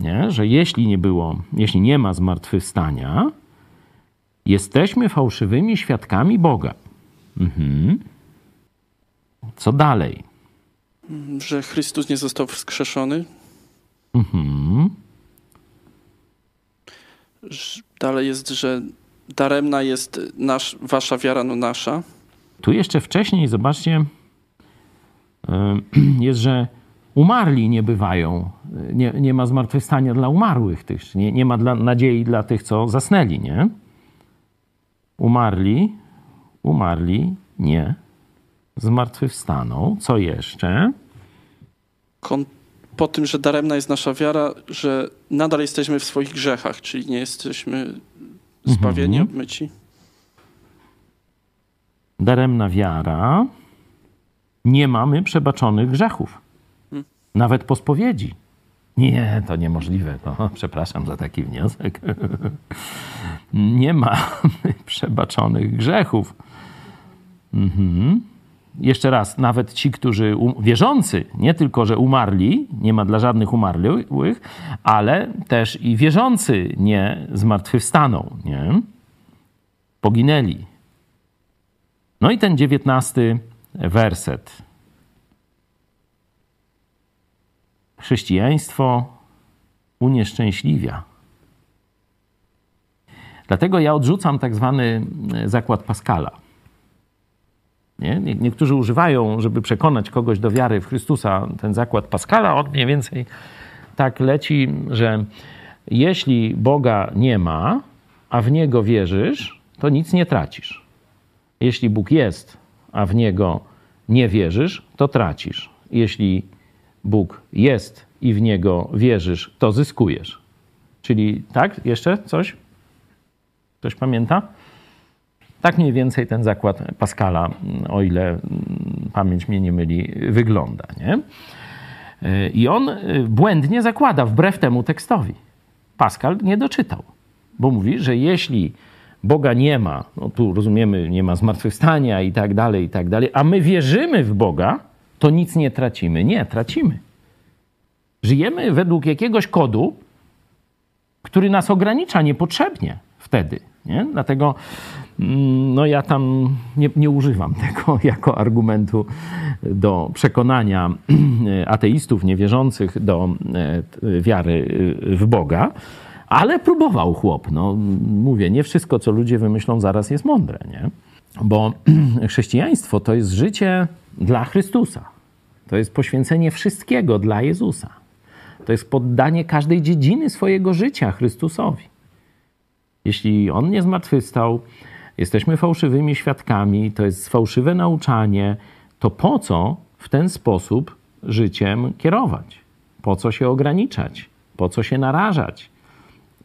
Nie? Że jeśli nie było, jeśli nie ma zmartwychwstania, jesteśmy fałszywymi świadkami Boga. Mhm. Co dalej? Że Chrystus nie został wskrzeszony. Mhm. Dalej jest, że daremna jest nasz, wasza wiara, no nasza. Tu jeszcze wcześniej, zobaczcie, jest, że umarli nie bywają, nie, nie ma zmartwychwstania dla umarłych, tych, nie, nie ma dla, nadziei dla tych, co zasnęli, nie? Umarli, umarli, nie, zmartwychwstaną. Co jeszcze? Po tym, że daremna jest nasza wiara, że nadal jesteśmy w swoich grzechach, czyli nie jesteśmy zbawieni, mhm. obmyci. Daremna wiara, nie mamy przebaczonych grzechów. Hmm. Nawet po spowiedzi. Nie, to niemożliwe. No, przepraszam za taki wniosek. nie ma przebaczonych grzechów. Mhm jeszcze raz, nawet ci, którzy wierzący, nie tylko, że umarli, nie ma dla żadnych umarłych, ale też i wierzący nie zmartwychwstaną, nie? Poginęli. No i ten dziewiętnasty werset. Chrześcijaństwo unieszczęśliwia. Dlatego ja odrzucam tak zwany zakład Pascala. Nie? Niektórzy używają, żeby przekonać kogoś do wiary w Chrystusa, ten zakład Pascala, on mniej więcej tak leci, że jeśli Boga nie ma, a w Niego wierzysz, to nic nie tracisz. Jeśli Bóg jest, a w Niego nie wierzysz, to tracisz. Jeśli Bóg jest i w Niego wierzysz, to zyskujesz. Czyli tak, jeszcze coś? Ktoś pamięta? Tak mniej więcej ten zakład Pascala, o ile pamięć mnie nie myli, wygląda. Nie? I on y, błędnie zakłada, wbrew temu tekstowi. Pascal nie doczytał, bo mówi, że jeśli Boga nie ma, no tu rozumiemy, nie ma zmartwychwstania i tak dalej, i tak dalej, a my wierzymy w Boga, to nic nie tracimy. Nie, tracimy. Żyjemy według jakiegoś kodu, który nas ogranicza niepotrzebnie wtedy. Nie? Dlatego no ja tam nie, nie, używam tego jako argumentu do przekonania ateistów niewierzących do e, wiary w Boga, Ale próbował chłop. No, mówię, nie wszystko, co ludzie wymyślą, zaraz jest mądre, nie? Bo chrześcijaństwo to jest życie dla Chrystusa. To jest poświęcenie wszystkiego dla Jezusa. To jest poddanie każdej dziedziny swojego życia Chrystusowi. Jeśli On nie zmartwychwstał, jesteśmy fałszywymi świadkami, to jest fałszywe nauczanie, to po co w ten sposób życiem kierować? Po co się ograniczać? Po co się narażać?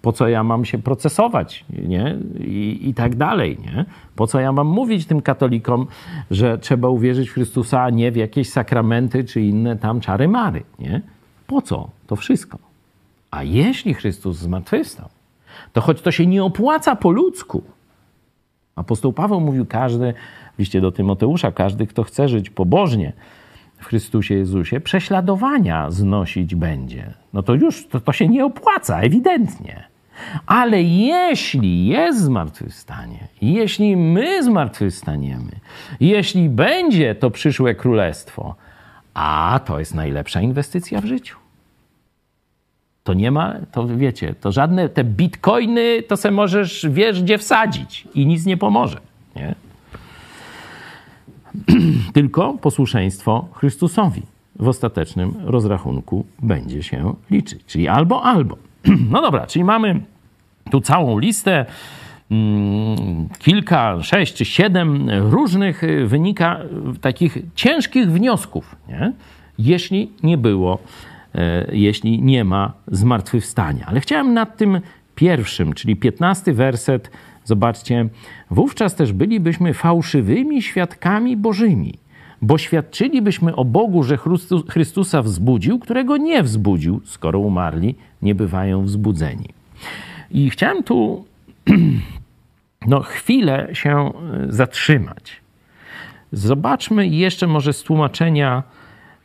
Po co ja mam się procesować, nie? I, I, tak dalej, nie? Po co ja mam mówić tym katolikom, że trzeba uwierzyć w Chrystusa, a nie w jakieś sakramenty czy inne tam czary mary, nie? Po co to wszystko? A jeśli Chrystus zmartwychwstał, to choć to się nie opłaca po ludzku, apostoł Paweł mówił, każdy, w liście do Tymoteusza, każdy, kto chce żyć pobożnie, w Chrystusie Jezusie prześladowania znosić będzie. No to już to, to się nie opłaca, ewidentnie. Ale jeśli jest zmartwychwstanie, jeśli my zmartwychwstaniemy, jeśli będzie to przyszłe królestwo, a to jest najlepsza inwestycja w życiu. To nie ma, to wiecie, to żadne te bitcoiny, to se możesz, wiesz, gdzie wsadzić i nic nie pomoże. Nie? Tylko posłuszeństwo Chrystusowi w ostatecznym rozrachunku będzie się liczyć. Czyli albo, albo. No dobra, czyli mamy tu całą listę, mm, kilka, sześć czy siedem różnych y, wynika y, takich ciężkich wniosków, nie? jeśli nie było, jeśli nie ma zmartwychwstania. Ale chciałem nad tym pierwszym, czyli piętnasty werset, zobaczcie, wówczas też bylibyśmy fałszywymi świadkami bożymi, bo świadczylibyśmy o Bogu, że Chrystusa wzbudził, którego nie wzbudził, skoro umarli, nie bywają wzbudzeni. I chciałem tu no, chwilę się e, zatrzymać. Zobaczmy jeszcze może z tłumaczenia,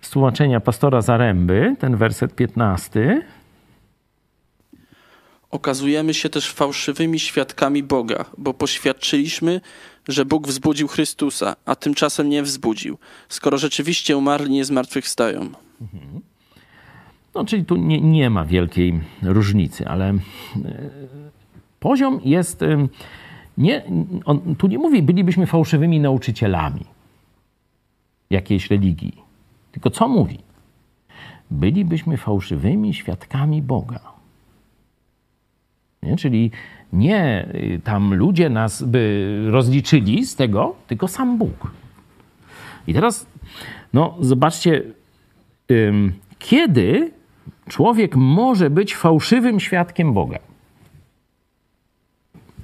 z tłumaczenia pastora Zaręby, ten werset 15. Okazujemy się też fałszywymi świadkami Boga, bo poświadczyliśmy, że Bóg wzbudził Chrystusa, a tymczasem nie wzbudził, skoro rzeczywiście umarli nie zmartwychwstają. Mhm. No, czyli tu nie, nie ma wielkiej różnicy, ale e, poziom jest. E, nie, on tu nie mówi, bylibyśmy fałszywymi nauczycielami jakiejś religii. Tylko co mówi? Bylibyśmy fałszywymi świadkami Boga. Nie? Czyli nie y, tam ludzie nas by rozliczyli z tego, tylko sam Bóg. I teraz, no, zobaczcie, kiedy człowiek może być fałszywym świadkiem Boga?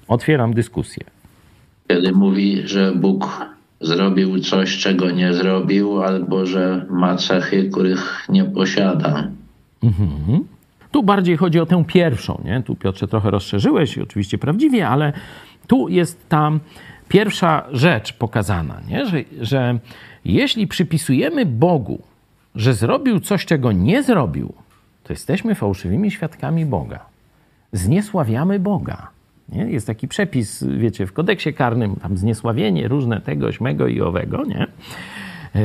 Otwieram dyskusję. Kiedy mówi, że Bóg zrobił coś, czego nie zrobił, albo że ma cechy, których nie posiada. Mhm. Tu bardziej chodzi o tę pierwszą, nie? Tu Piotrze trochę rozszerzyłeś, oczywiście prawdziwie, ale tu jest ta pierwsza rzecz pokazana, nie? Że, że jeśli przypisujemy Bogu, że zrobił coś, czego nie zrobił, to jesteśmy fałszywymi świadkami Boga. Zniesławiamy Boga. Nie? Jest taki przepis, wiecie, w kodeksie karnym, tam zniesławienie różne tego, śmego i owego, nie?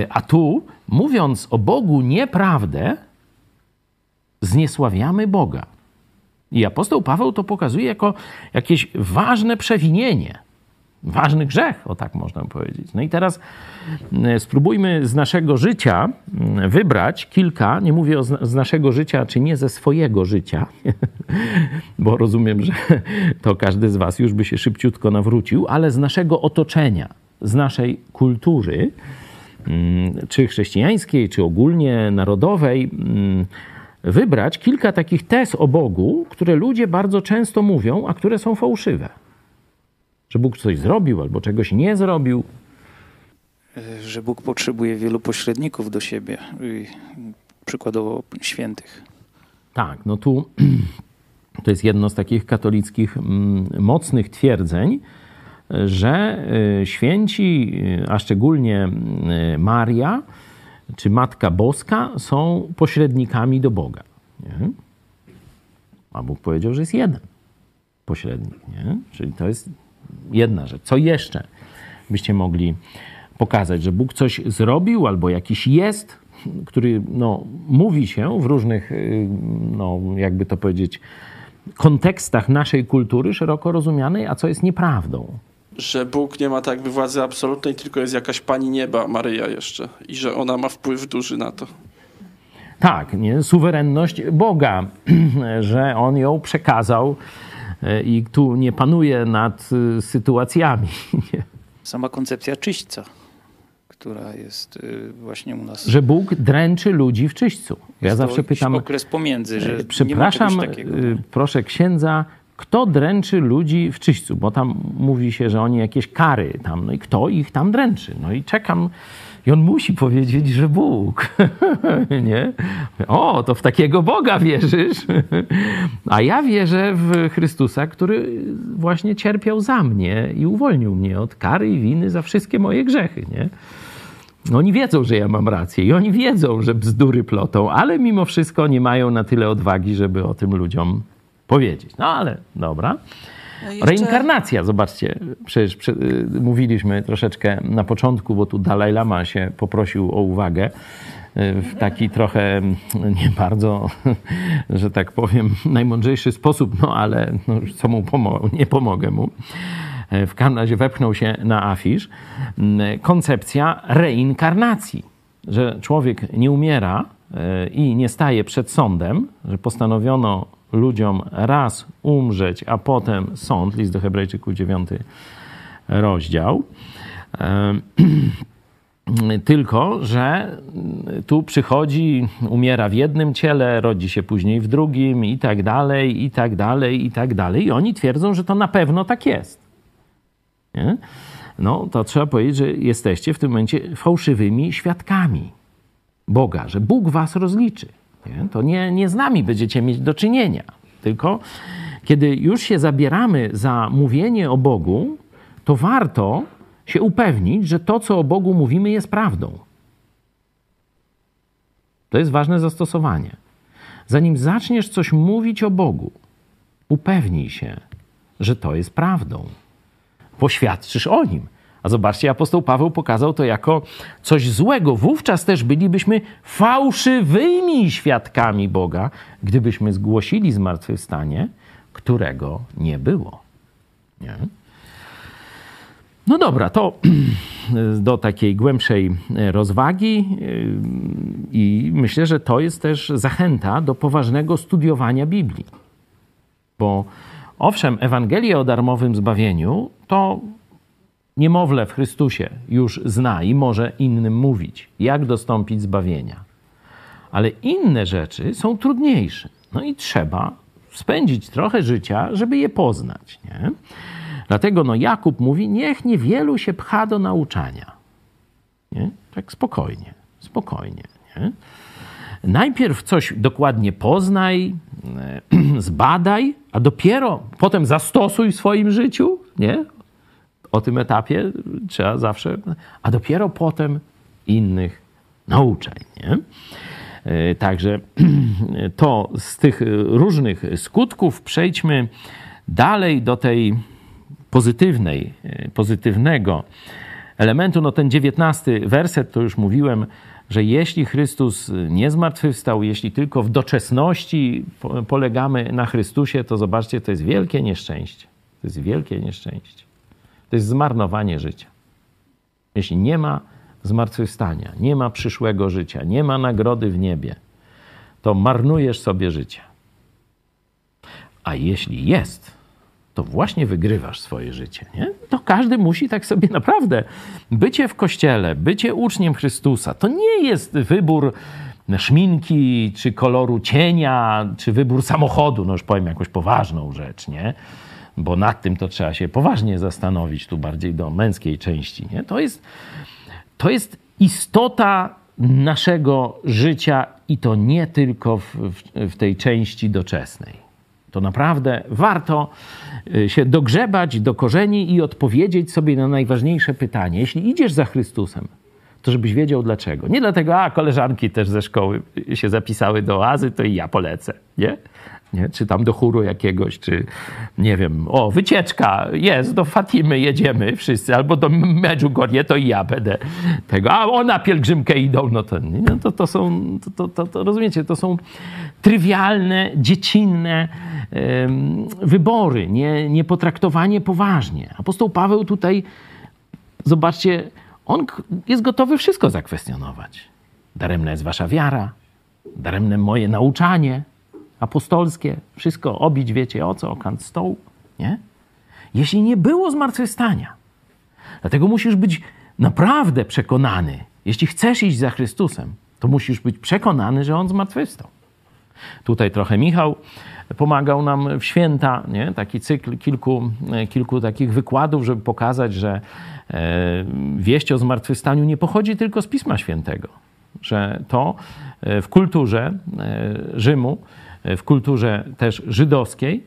A tu, mówiąc o Bogu nieprawdę, zniesławiamy Boga. I apostoł Paweł to pokazuje jako jakieś ważne przewinienie, ważny grzech, o tak można powiedzieć. No i teraz e, spróbujmy z naszego życia wybrać kilka, nie mówię o z naszego życia, czy nie ze swojego życia, bo rozumiem, że to każdy z Was już by się szybciutko nawrócił, ale z naszego otoczenia, z naszej kultury, czy chrześcijańskiej, czy ogólnie narodowej wybrać kilka takich tez o Bogu, które ludzie bardzo często mówią, a które są fałszywe. Że Bóg coś zrobił albo czegoś nie zrobił. Że Bóg potrzebuje wielu pośredników do siebie, przykładowo świętych. Tak, no tu to jest jedno z takich katolickich mm, mocnych twierdzeń, że y, święci, a szczególnie y, Maria, czy Matka Boska są pośrednikami do Boga. Nie? A Bóg powiedział, że jest jeden pośrednik. Nie? Czyli to jest jedna rzecz. Co jeszcze byście mogli pokazać, że Bóg coś zrobił albo jakiś jest, który no, mówi się w różnych, y, no, jakby to powiedzieć, kontekstach naszej kultury szeroko rozumianej, a co jest nieprawdą. Że Bóg nie ma tak jakby władzy absolutnej, tylko jest jakaś pani nieba, Maryja jeszcze. I że ona ma wpływ duży na to. Tak, nie? suwerenność Boga, że On ją przekazał i tu nie panuje nad e, sytuacjami. Sama koncepcja czyśćca, która jest y, właśnie u nas. Że Bóg dręczy ludzi w czyśćcu. Ja Jest zawsze pytam, okres pomiędzy, że e, przepraszam, takiego. e, proszę księdza, kto dręczy ludzi w czyśćcu? Bo tam mówi się, że oni jakieś kary tam, no i kto ich tam dręczy? No i czekam, i on musi powiedzieć, że Bóg. nie? O, to w takiego Boga wierzysz. A ja wierzę w Chrystusa, który właśnie cierpiał za mnie i uwolnił mnie od kary i winy za wszystkie moje grzechy, nie? Oni wiedzą, że ja mam rację i oni wiedzą, że bzdury plotą, ale mimo wszystko nie mają na tyle odwagi, żeby o tym ludziom powiedzieć. No ale dobra. Jeszcze- Reinkarnacja, zobaczcie, przecież prze, y, mówiliśmy troszeczkę na początku, bo tu Dalaj Lama się poprosił o uwagę y, w taki trochę mm, nie bardzo, że tak powiem, najmądrzejszy sposób, no ale no, co mu pomo- nie pomogę mu. E, W każdym razie wepchnął się na afisz koncepcja reinkarnacji, że człowiek nie umiera i nie staje przed sądem, że postanowiono ludziom raz umrzeć, a potem sąd, list do Hebrajczyków 9 rozdział. Tylko, że tu przychodzi, umiera w jednym ciele, rodzi się później w drugim i tak dalej, i tak dalej, i tak dalej. I oni twierdzą, że to na pewno tak jest. Nie? No to trzeba powiedzieć, że jesteście w tym momencie fałszywymi świadkami Boga, że Bóg was rozliczy. Nie? To nie, nie z nami będziecie mieć do czynienia, tylko kiedy już się zabieramy za mówienie o Bogu, to warto się upewnić, że to, co o Bogu mówimy, jest prawdą. To jest ważne zastosowanie. Zanim zaczniesz coś mówić o Bogu, upewnij się, że to jest prawdą. Poświadczysz o nim. A zobaczcie, apostoł Paweł pokazał to jako coś złego. Wówczas też bylibyśmy fałszywymi świadkami Boga, gdybyśmy zgłosili zmartwychwstanie, którego nie było. Nie? No dobra, to do takiej głębszej rozwagi yy, i myślę, że to jest też zachęta do poważnego studiowania Biblii. Bo owszem, Ewangelię o darmowym zbawieniu to niemowlę w Chrystusie już zna i może innym mówić, jak dostąpić zbawienia. Ale inne rzeczy są trudniejsze. No i trzeba spędzić trochę życia, żeby je poznać. Nie? Dlatego no, Jakub mówi, niech niewielu się pcha do nauczania. Nie? Tak spokojnie, spokojnie. Nie? Najpierw coś dokładnie poznaj, e, zbadaj, a dopiero potem zastosuj w swoim życiu, nie? O tym etapie trzeba zawsze, a dopiero potem innych nauczaj, nie? E, Także to z tych różnych skutków przejdźmy dalej do tej pozytywnej, e, pozytywnego elementu. No ten dziewiętnasty werset, to już mówiłem, że jeśli Chrystus nie zmartwychwstał, jeśli tylko w doczesności po- polegamy na Chrystusie, to zobaczcie, to jest wielkie nieszczęście. To jest wielkie nieszczęście. To jest zmarnowanie życia. Jeśli nie ma zmartwychwstania, nie ma przyszłego życia, nie ma nagrody w niebie, to marnujesz sobie życie. A jeśli jest, to właśnie wygrywasz swoje życie. Nie? To każdy musi tak sobie naprawdę. Bycie w kościele, bycie uczniem Chrystusa, to nie jest wybór szminki, czy koloru cienia, czy wybór samochodu. No już powiem jakąś poważną rzecz, nie? Bo nad tym to trzeba się poważnie zastanowić, tu bardziej do męskiej części. Nie? To, jest, to jest istota naszego życia i to nie tylko w, w, w tej części doczesnej. To naprawdę warto y, się dogrzebać do korzeni i odpowiedzieć sobie na najważniejsze pytanie. Jeśli idziesz za Chrystusem, to żebyś wiedział dlaczego. Nie dlatego, a koleżanki też ze szkoły się zapisały do oazy, to i ja polecę, nie? nie? Czy tam do chóru jakiegoś, czy nie wiem, o, wycieczka jest, do Fatimy jedziemy wszyscy, albo do Medjugorje, to i ja będę tego, a o, na pielgrzymkę idą, no to? No to, to są, to, to, to, to rozumiecie, to są trywialne, dziecinne wybory, nie, nie potraktowanie poważnie. Apostoł Paweł tutaj, zobaczcie, on jest gotowy wszystko zakwestionować. Daremna jest wasza wiara, daremne moje nauczanie apostolskie, wszystko obić, wiecie o co, o kant stołu, nie? Jeśli nie było zmartwychwstania, dlatego musisz być naprawdę przekonany, jeśli chcesz iść za Chrystusem, to musisz być przekonany, że On zmartwychwstał. Tutaj trochę Michał pomagał nam w święta, nie? taki cykl kilku, kilku takich wykładów, żeby pokazać, że e, wieść o zmartwychwstaniu nie pochodzi tylko z Pisma Świętego, że to e, w kulturze e, Rzymu, w kulturze też żydowskiej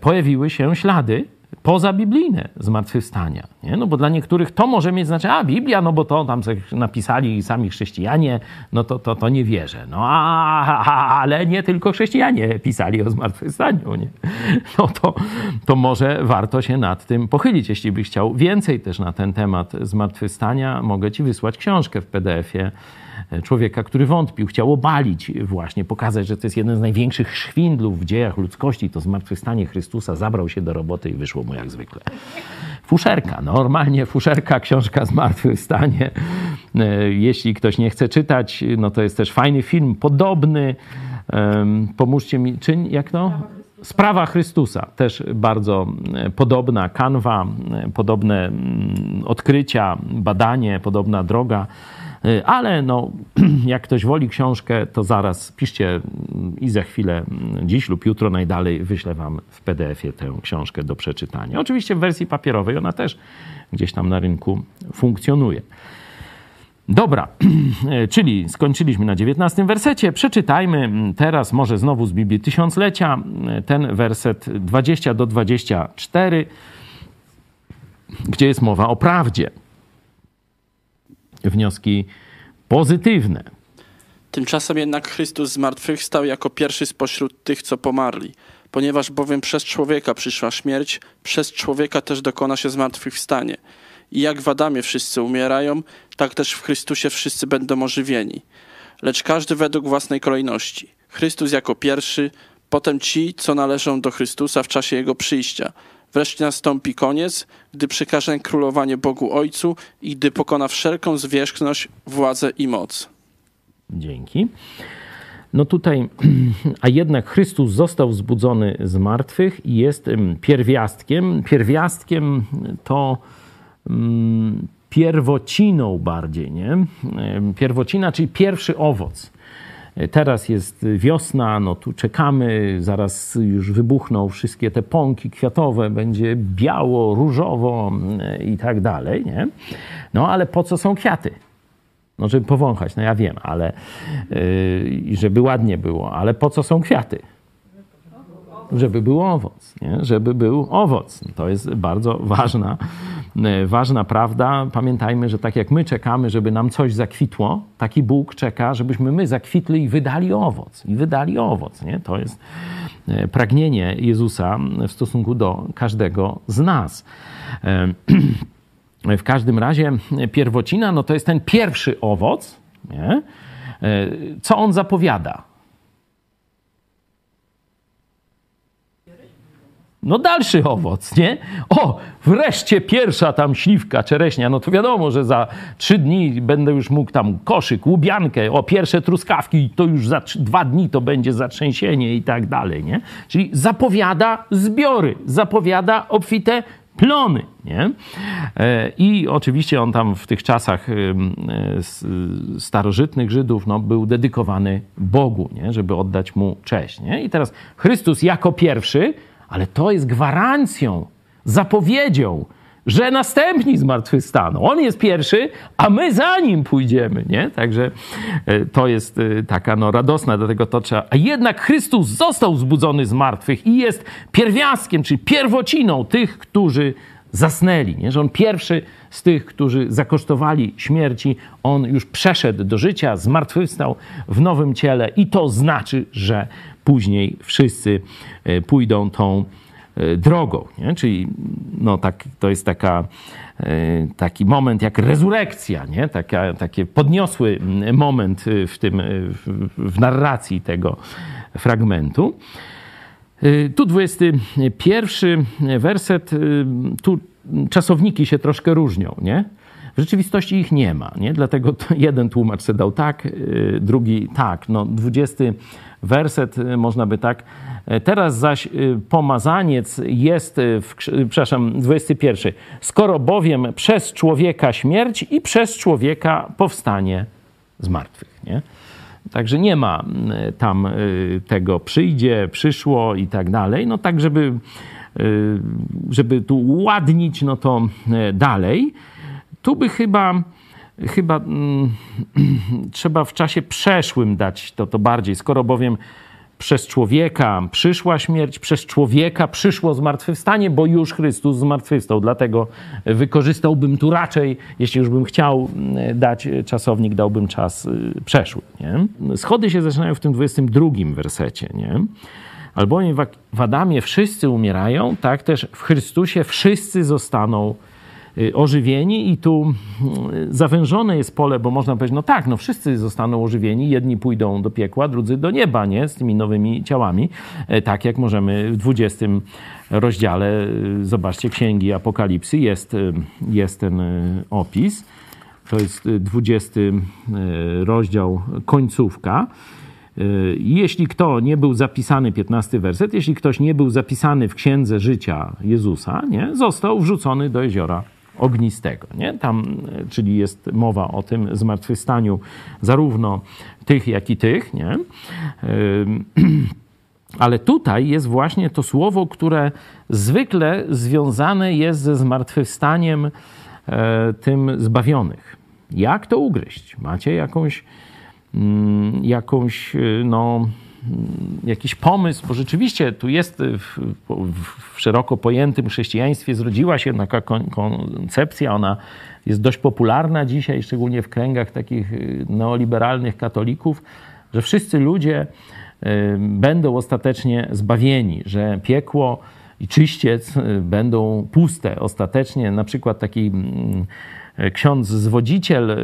pojawiły się ślady pozabiblijne zmartwychwstania. Nie? No bo dla niektórych to może mieć znaczenie, a Biblia, no bo to tam napisali sami chrześcijanie, no to, to, to nie wierzę. No a, a, ale nie tylko chrześcijanie pisali o zmartwychwstaniu. Nie? No to, to może warto się nad tym pochylić. Jeśli byś chciał więcej też na ten temat zmartwychwstania, mogę ci wysłać książkę w PDF-ie człowieka, który wątpił, chciał obalić właśnie, pokazać, że to jest jeden z największych szwindlów w dziejach ludzkości, to zmartwychwstanie Chrystusa, zabrał się do roboty i wyszło mu jak zwykle. Fuszerka, normalnie fuszerka, książka Zmartwychwstanie. E, jeśli ktoś nie chce czytać, no to jest też fajny film, podobny. Pomóżcie mi, czy jak to? Sprawa Chrystusa, też bardzo e, podobna kanwa, e, podobne mm, odkrycia, badanie, podobna droga. Y, ale no, jak ktoś woli książkę, to zaraz piszcie i za chwilę, mm, dziś lub jutro najdalej wyślę wam w PDF-ie tę książkę do przeczytania. Oczywiście w wersji papierowej ona też gdzieś tam na rynku funkcjonuje. Dobra, czyli skończyliśmy na 19 wersecie. Przeczytajmy teraz może znowu z Biblii Tysiąclecia ten werset 20 do 24, gdzie jest mowa o prawdzie wnioski pozytywne. Tymczasem jednak Chrystus zmartwychwstał jako pierwszy spośród tych, co pomarli. Ponieważ bowiem przez człowieka przyszła śmierć, przez człowieka też dokona się zmartwychwstanie. I jak w Adamie wszyscy umierają, tak też w Chrystusie wszyscy będą ożywieni. Lecz każdy według własnej kolejności. Chrystus jako pierwszy, potem ci, co należą do Chrystusa w czasie Jego przyjścia – Wreszcie nastąpi koniec, gdy przekaże królowanie Bogu Ojcu i gdy pokona wszelką zwierzchność, władzę i moc. Dzięki. No tutaj, a jednak Chrystus został wzbudzony z martwych i jest pierwiastkiem. Pierwiastkiem to pierwociną bardziej, nie? Pierwocina, czyli pierwszy owoc. Teraz jest wiosna, no tu czekamy, zaraz już wybuchną wszystkie te pąki kwiatowe, będzie biało, różowo mm, i tak dalej, nie? No ale po co są kwiaty? No żeby powąchać, no ja wiem, ale yy, żeby ładnie było, ale po co są kwiaty? Żeby był owoc, nie? Żeby był owoc. To jest bardzo ważna E, ważna prawda. Pamiętajmy, że tak jak my czekamy, żeby nam coś zakwitło, taki Bóg czeka, żebyśmy my zakwitli i wydali owoc. I wydali owoc. Nie? To jest e, pragnienie Jezusa w stosunku do każdego z nas. E, w każdym razie pierwocina no to jest ten pierwszy owoc. Nie? Co on zapowiada? No dalszy owoc, nie? O, wreszcie pierwsza tam śliwka, czereśnia. No to wiadomo, że za trzy dni będę już mógł tam koszyk, łubiankę, o pierwsze truskawki, to już za dwa dni to będzie zatrzęsienie i tak dalej, nie? Czyli zapowiada zbiory, zapowiada obfite plony, nie? E, I oczywiście on tam w tych czasach e, starożytnych Żydów no, był dedykowany Bogu, nie? Żeby oddać mu cześć, nie? I teraz Chrystus jako pierwszy ale to jest gwarancją, zapowiedzią, że następni zmartwychwstaną. On jest pierwszy, a my za nim pójdziemy, nie? Także e, to jest e, taka no, radosna, dlatego to trzeba... A jednak Chrystus został wzbudzony z martwych i jest pierwiastkiem, czyli pierwociną tych, którzy zasnęli, nie? Że on pierwszy z tych, którzy zakosztowali śmierci, on już przeszedł do życia, zmartwychwstał w nowym ciele i to znaczy, że później wszyscy e, pójdą tą e, drogą. Nie? Czyli no, tak, to jest taka, e, taki moment jak rezurekcja, nie? Taka, taki podniosły moment w, tym, w narracji tego fragmentu. Tu 21 werset, tu czasowniki się troszkę różnią, nie? W rzeczywistości ich nie ma, nie? Dlatego jeden tłumacz se dał tak, drugi tak. No, 20 werset można by tak. Teraz zaś pomazaniec jest, w, przepraszam, 21. Skoro bowiem przez człowieka śmierć i przez człowieka powstanie z martwych, nie? Także nie ma tam y, tego przyjdzie, przyszło i tak dalej. No tak, żeby, y, żeby tu uładnić, no to y, dalej. Tu by chyba, chyba mm, trzeba w czasie przeszłym dać to, to bardziej, skoro bowiem przez człowieka przyszła śmierć, przez człowieka przyszło zmartwychwstanie, bo już Chrystus zmartwychwstał. Dlatego wykorzystałbym tu raczej, jeśli już bym chciał mm, dać czasownik, dałbym czas y, przeszły. Nie? Schody się zaczynają w tym 22 wersecie. Nie? Albowiem w Adamie wszyscy umierają, tak też w Chrystusie wszyscy zostaną ożywieni i tu y, zawężone jest pole, bo można powiedzieć, no tak, no wszyscy zostaną ożywieni, jedni pójdą do piekła, drudzy do nieba, nie, z tymi nowymi ciałami, e, tak jak możemy w 20 rozdziale, y, zobaczcie, Księgi Apokalipsy, jest, jest ten opis, to jest 20 rozdział, końcówka, jeśli kto nie był zapisany, 15 werset, jeśli ktoś nie był zapisany w księdze życia Jezusa, nie, został wrzucony do jeziora ognistego. Nie? Tam, e, czyli jest mowa o tym zmartwychwstaniu zarówno tych, jak i tych. Nie? Ale tutaj jest właśnie to słowo, które zwykle związane jest ze zmartwychwstaniem e, tym zbawionych. Jak to ugryźć? Macie jakąś, mm, jakąś e, no, jakiś pomysł, bo rzeczywiście tu jest w, w szeroko pojętym chrześcijaństwie zrodziła się taka koncepcja, ona jest dość popularna dzisiaj, szczególnie w kręgach takich y, neoliberalnych katolików, że wszyscy ludzie y, będą ostatecznie zbawieni, że piekło i czyściec y, będą puste ostatecznie. Na przykład taki mm, ksiądz zwodziciel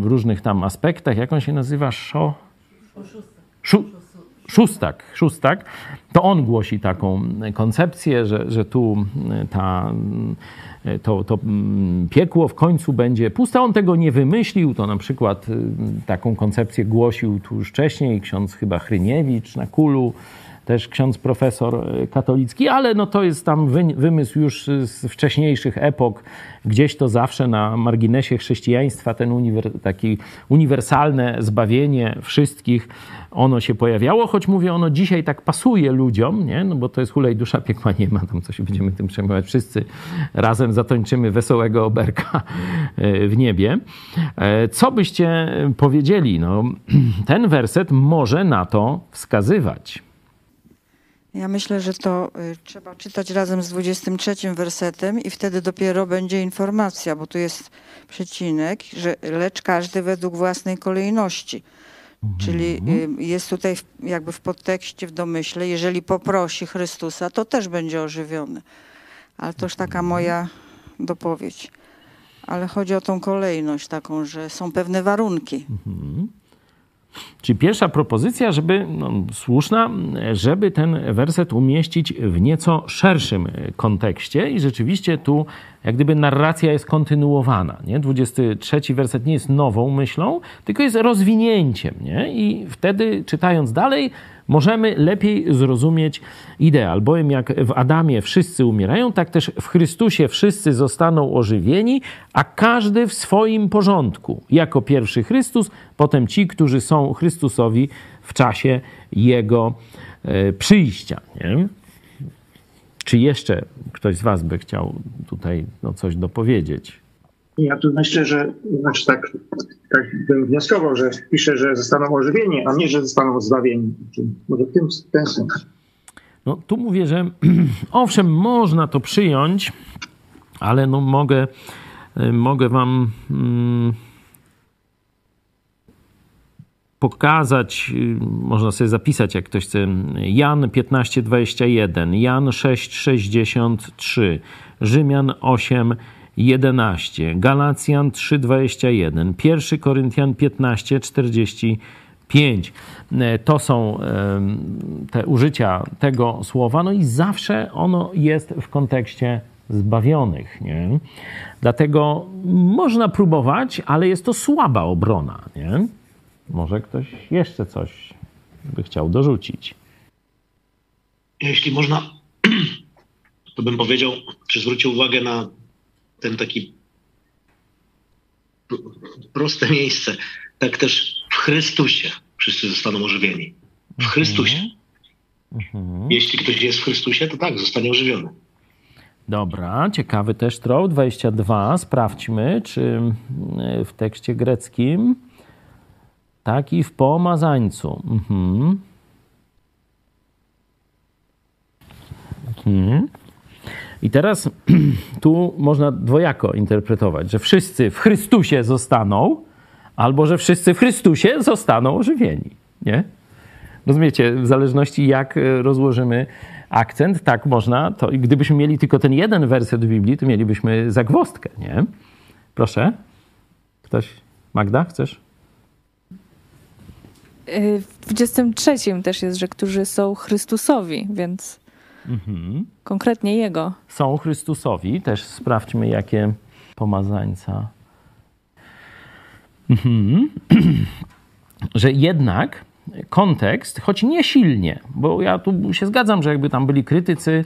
w różnych tam aspektach, jak on się nazywa? Szo? Szu szóstak, szóstak, to on głosi taką koncepcję, że, że tu ta, to, to piekło w końcu będzie puste. On tego nie wymyślił, to na przykład y, taką koncepcję głosił tu już wcześniej ksiądz chyba Hryniewicz na Kulu, też ksiądz profesor e, katolicki, ale no to jest tam wymysł już z wcześniejszych epok. Gdzieś to zawsze na marginesie chrześcijaństwa, ten uniwer, taki uniwersalne zbawienie wszystkich, ono się pojawiało, choć mówię, ono dzisiaj tak pasuje ludziom, nie? No bo to jest hulej dusza, piekła nie ma, tam coś będziemy tym przejmować. Wszyscy razem zatończymy wesołego oberka e, w niebie. E, co byście powiedzieli? No, ten werset może na to wskazywać. Ja myślę, że to y, trzeba czytać razem z 23 wersetem i wtedy dopiero będzie informacja, bo tu jest przecinek, że lecz każdy według własnej kolejności. Czyli mhm. y, jest tutaj jakby w podtekście, w domyśle, jeżeli poprosi Chrystusa, to też będzie ożywiony. Ale to już taka mhm. moja dopowiedź. Ale chodzi o tą kolejność taką, że są pewne warunki. Mhm. Czyli pierwsza propozycja, żeby, no, słuszna, żeby ten werset umieścić w nieco szerszym kontekście i rzeczywiście tu jak gdyby narracja jest kontynuowana. Nie? 23 werset nie jest nową myślą, tylko jest rozwinięciem. Nie? I wtedy czytając dalej możemy lepiej zrozumieć ideę. Albowiem jak w Adamie wszyscy umierają, tak też w Chrystusie wszyscy zostaną ożywieni, a każdy w swoim porządku. Jako pierwszy Chrystus, potem ci, którzy są Chrystusowi w czasie Jego e, przyjścia. Nie? Czy jeszcze ktoś z Was by chciał tutaj no, coś dopowiedzieć? Ja tu myślę, że znaczy tak, tak bym wnioskował, że pisze, że zostaną ożywieni, a nie, że zostaną zbawieni. Może w tym ten. No tu mówię, że owszem, można to przyjąć, ale no mogę, y, mogę wam mm, pokazać, y, można sobie zapisać, jak ktoś chce, Jan 15:21, Jan 6:63, Rzymian 8 11, Galacjan 3:21, 1 Koryntian 15:45, 5 to są te użycia tego słowa, no i zawsze ono jest w kontekście zbawionych. Nie? Dlatego można próbować, ale jest to słaba obrona. Nie? Może ktoś jeszcze coś by chciał dorzucić. Jeśli można, to bym powiedział, czy zwrócił uwagę na ten taki proste miejsce. Tak też w Chrystusie wszyscy zostaną ożywieni. W mhm. Chrystusie. Mhm. Jeśli ktoś jest w Chrystusie, to tak, zostanie ożywiony. Dobra, ciekawy też troll 22. Sprawdźmy, czy e, w tekście greckim tak i w pomazańcu. Mhm. Mhm. I teraz tu można dwojako interpretować, że wszyscy w Chrystusie zostaną, albo że wszyscy w Chrystusie zostaną ożywieni. Nie? Rozumiecie, w zależności jak e, rozłożymy akcent, tak można, to gdybyśmy mieli tylko ten jeden werset w Biblii, to mielibyśmy zagwostkę, nie? Proszę. Ktoś? Magda, chcesz? Y, w 23 też jest, że którzy są Chrystusowi, więc mhm. konkretnie Jego. Są Chrystusowi, też sprawdźmy jakie pomazańca. Mhm. że jednak kontekst, choć nie silnie, bo ja tu się zgadzam, że jakby tam byli krytycy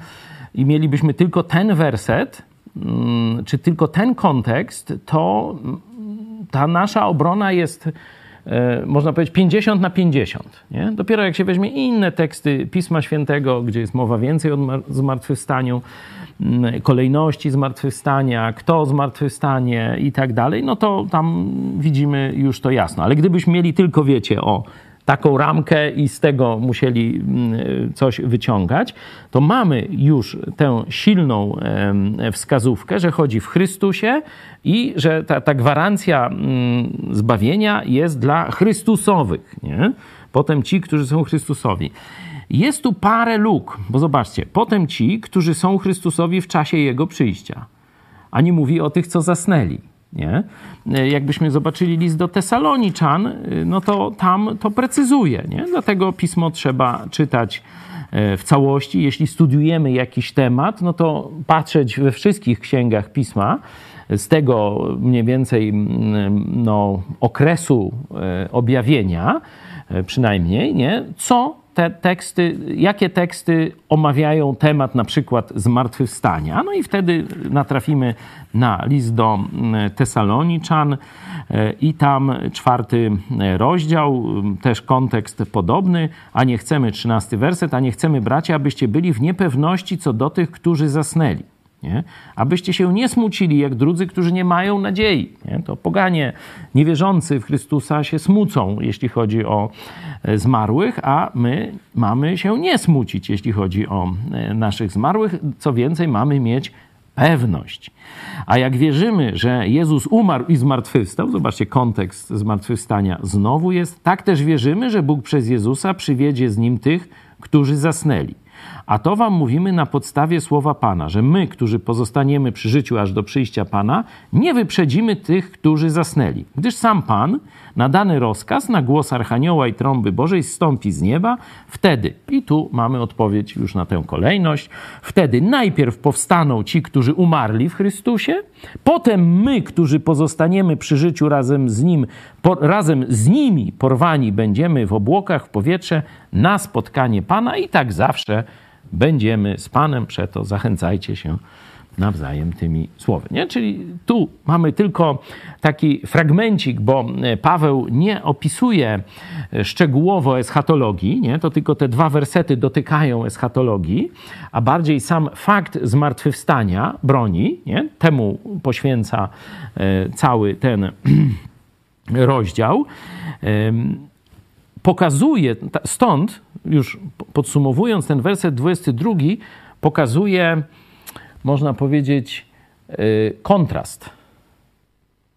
i mielibyśmy tylko ten werset, mm, czy tylko ten kontekst, to ta nasza obrona jest można powiedzieć, 50 na 50. Nie? Dopiero jak się weźmie inne teksty Pisma Świętego, gdzie jest mowa więcej o zmartwychwstaniu, kolejności zmartwychwstania, kto zmartwychwstanie i tak dalej, no to tam widzimy już to jasno. Ale gdybyśmy mieli tylko, wiecie, o taką ramkę i z tego musieli mm, coś wyciągać, to mamy już tę silną wskazówkę, że chodzi w Chrystusie i że ta, ta gwarancja mm, zbawienia jest dla Chrystusowych. Nie? Potem ci, którzy są Chrystusowi. Jest tu parę luk, bo zobaczcie, potem ci, którzy są Chrystusowi w czasie Jego przyjścia. A nie mówi o tych, co zasnęli. Nie? Jakbyśmy zobaczyli list do Tesaloniczan, no to tam to precyzuje. Nie? Dlatego pismo trzeba czytać e, w całości. Jeśli studiujemy jakiś temat, no to patrzeć we wszystkich księgach pisma z tego mniej więcej no, okresu e, objawienia, e, przynajmniej, nie? co te teksty, jakie teksty omawiają temat na przykład zmartwychwstania. No i wtedy natrafimy na list do mm, Tesaloniczan e, i tam czwarty rozdział, też kontekst podobny, a nie chcemy, trzynasty werset, a nie chcemy bracia, abyście byli w niepewności co do tych, którzy zasnęli nie? abyście się nie smucili jak drudzy, którzy nie mają nadziei. Nie? To poganie niewierzący w Chrystusa się smucą, jeśli chodzi o e, zmarłych, a my mamy się nie smucić, jeśli chodzi o e, naszych zmarłych. Co więcej, mamy mieć pewność. A jak wierzymy, że Jezus umarł i zmartwychwstał, zobaczcie, kontekst zmartwychwstania znowu jest, tak też wierzymy, że Bóg przez Jezusa przywiedzie z nim tych, którzy zasnęli. A to wam mówimy na podstawie słowa Pana, że my, którzy pozostaniemy przy życiu aż do przyjścia Pana, nie wyprzedzimy tych, którzy zasnęli. Gdyż sam Pan, na dany rozkaz, na głos Archanioła i trąby Bożej zstąpi z nieba, wtedy, i tu mamy odpowiedź już na tę kolejność, wtedy najpierw powstaną ci, którzy umarli w Chrystusie, potem my, którzy pozostaniemy przy życiu razem z Nim, po, razem z nimi porwani będziemy w obłokach, w powietrze na spotkanie Pana i tak zawsze będziemy z Panem, przeto zachęcajcie się nawzajem tymi słowy. Nie? Czyli tu mamy tylko taki fragmencik, bo Paweł nie opisuje szczegółowo eschatologii, nie? to tylko te dwa wersety dotykają eschatologii, a bardziej sam fakt zmartwychwstania broni, nie? temu poświęca e, cały ten rozdział. Pokazuje, stąd już podsumowując ten werset 22, pokazuje, można powiedzieć, y, kontrast.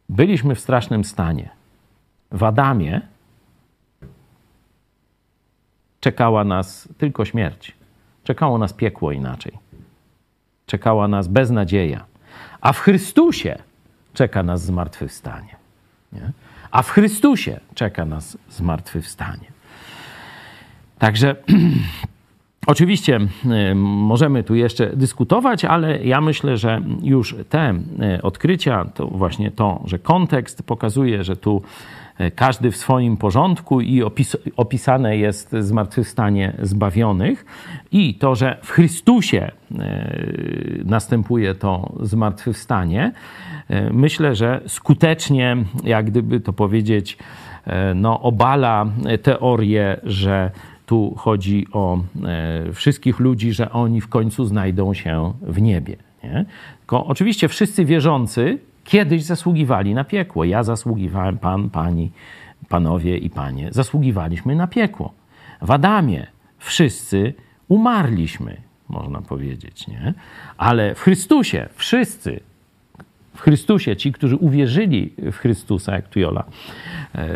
Byliśmy w strasznym stanie. W Adamie czekała nas tylko śmierć. Czekało nas piekło inaczej. Czekała nas beznadzieja. A w Chrystusie czeka nas zmartwychwstanie. Nie? a w Chrystusie czeka nas zmartwychwstanie. Także Oczywiście y, możemy tu jeszcze dyskutować, ale ja myślę, że już te y, odkrycia, to właśnie to, że kontekst pokazuje, że tu y, każdy w swoim porządku i opis, opisane jest zmartwychwstanie zbawionych i to, że w Chrystusie następuje to zmartwychwstanie, myślę, że skutecznie, jak gdyby to powiedzieć, no, obala teorię, że tu chodzi o e, wszystkich ludzi, że oni w końcu znajdą się w niebie. Nie? Tylko oczywiście wszyscy wierzący kiedyś zasługiwali na piekło. Ja zasługiwałem, pan, pani, panowie i panie, zasługiwaliśmy na piekło. W Adamie wszyscy umarliśmy, można powiedzieć, nie? Ale w Chrystusie wszyscy, w Chrystusie, ci, którzy uwierzyli w Chrystusa, jak tu Jola e,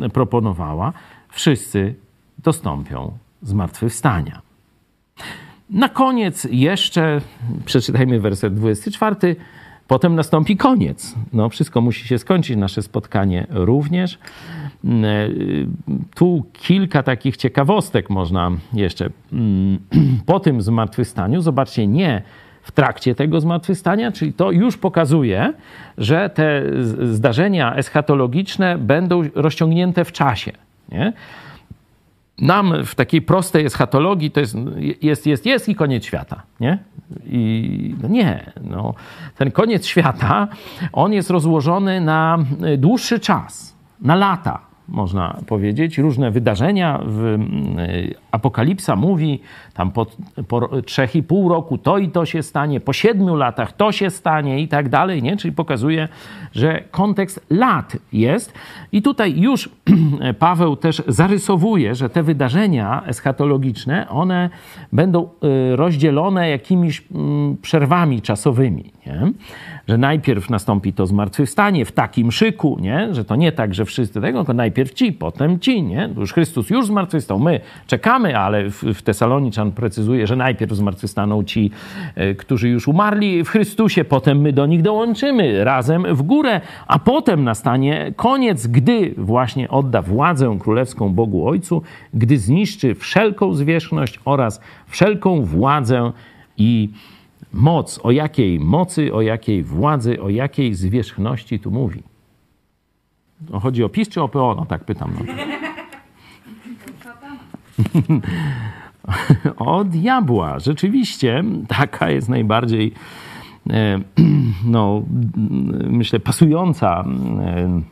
zaproponowała, wszyscy dostąpią zmartwychwstania. Na koniec jeszcze przeczytajmy werset 24. Potem nastąpi koniec. No, wszystko musi się skończyć, nasze spotkanie również. Tu kilka takich ciekawostek można jeszcze po tym zmartwychwstaniu. Zobaczcie, nie w trakcie tego zmartwychwstania, czyli to już pokazuje, że te zdarzenia eschatologiczne będą rozciągnięte w czasie. Nie? nam w takiej prostej eschatologii to jest, jest, jest, jest i koniec świata, nie? I no nie, no, ten koniec świata, on jest rozłożony na dłuższy czas, na lata można powiedzieć, różne wydarzenia. W y, Apokalipsa mówi, tam po, po trzech i pół roku to i to się stanie, po siedmiu latach to się stanie i tak dalej, nie? Czyli pokazuje, że kontekst lat jest. I tutaj już Paweł też zarysowuje, że te wydarzenia eschatologiczne, one będą y, rozdzielone jakimiś mm, przerwami czasowymi, nie? Że najpierw nastąpi to zmartwychwstanie w takim szyku, nie? że to nie tak, że wszyscy tego, tylko najpierw ci, potem ci. Nie? Już Chrystus już zmartwychwstał, my czekamy, ale w, w Tesaloniczan precyzuje, że najpierw zmartwychwstaną ci, e, którzy już umarli w Chrystusie, potem my do nich dołączymy razem w górę, a potem nastanie koniec, gdy właśnie odda władzę królewską Bogu Ojcu, gdy zniszczy wszelką zwierzchność oraz wszelką władzę i moc, o jakiej mocy, o jakiej władzy, o jakiej zwierzchności tu mówi? No, chodzi o PiS czy o PO? No tak pytam. No. o diabła. Rzeczywiście taka jest najbardziej e, no, myślę, pasująca e,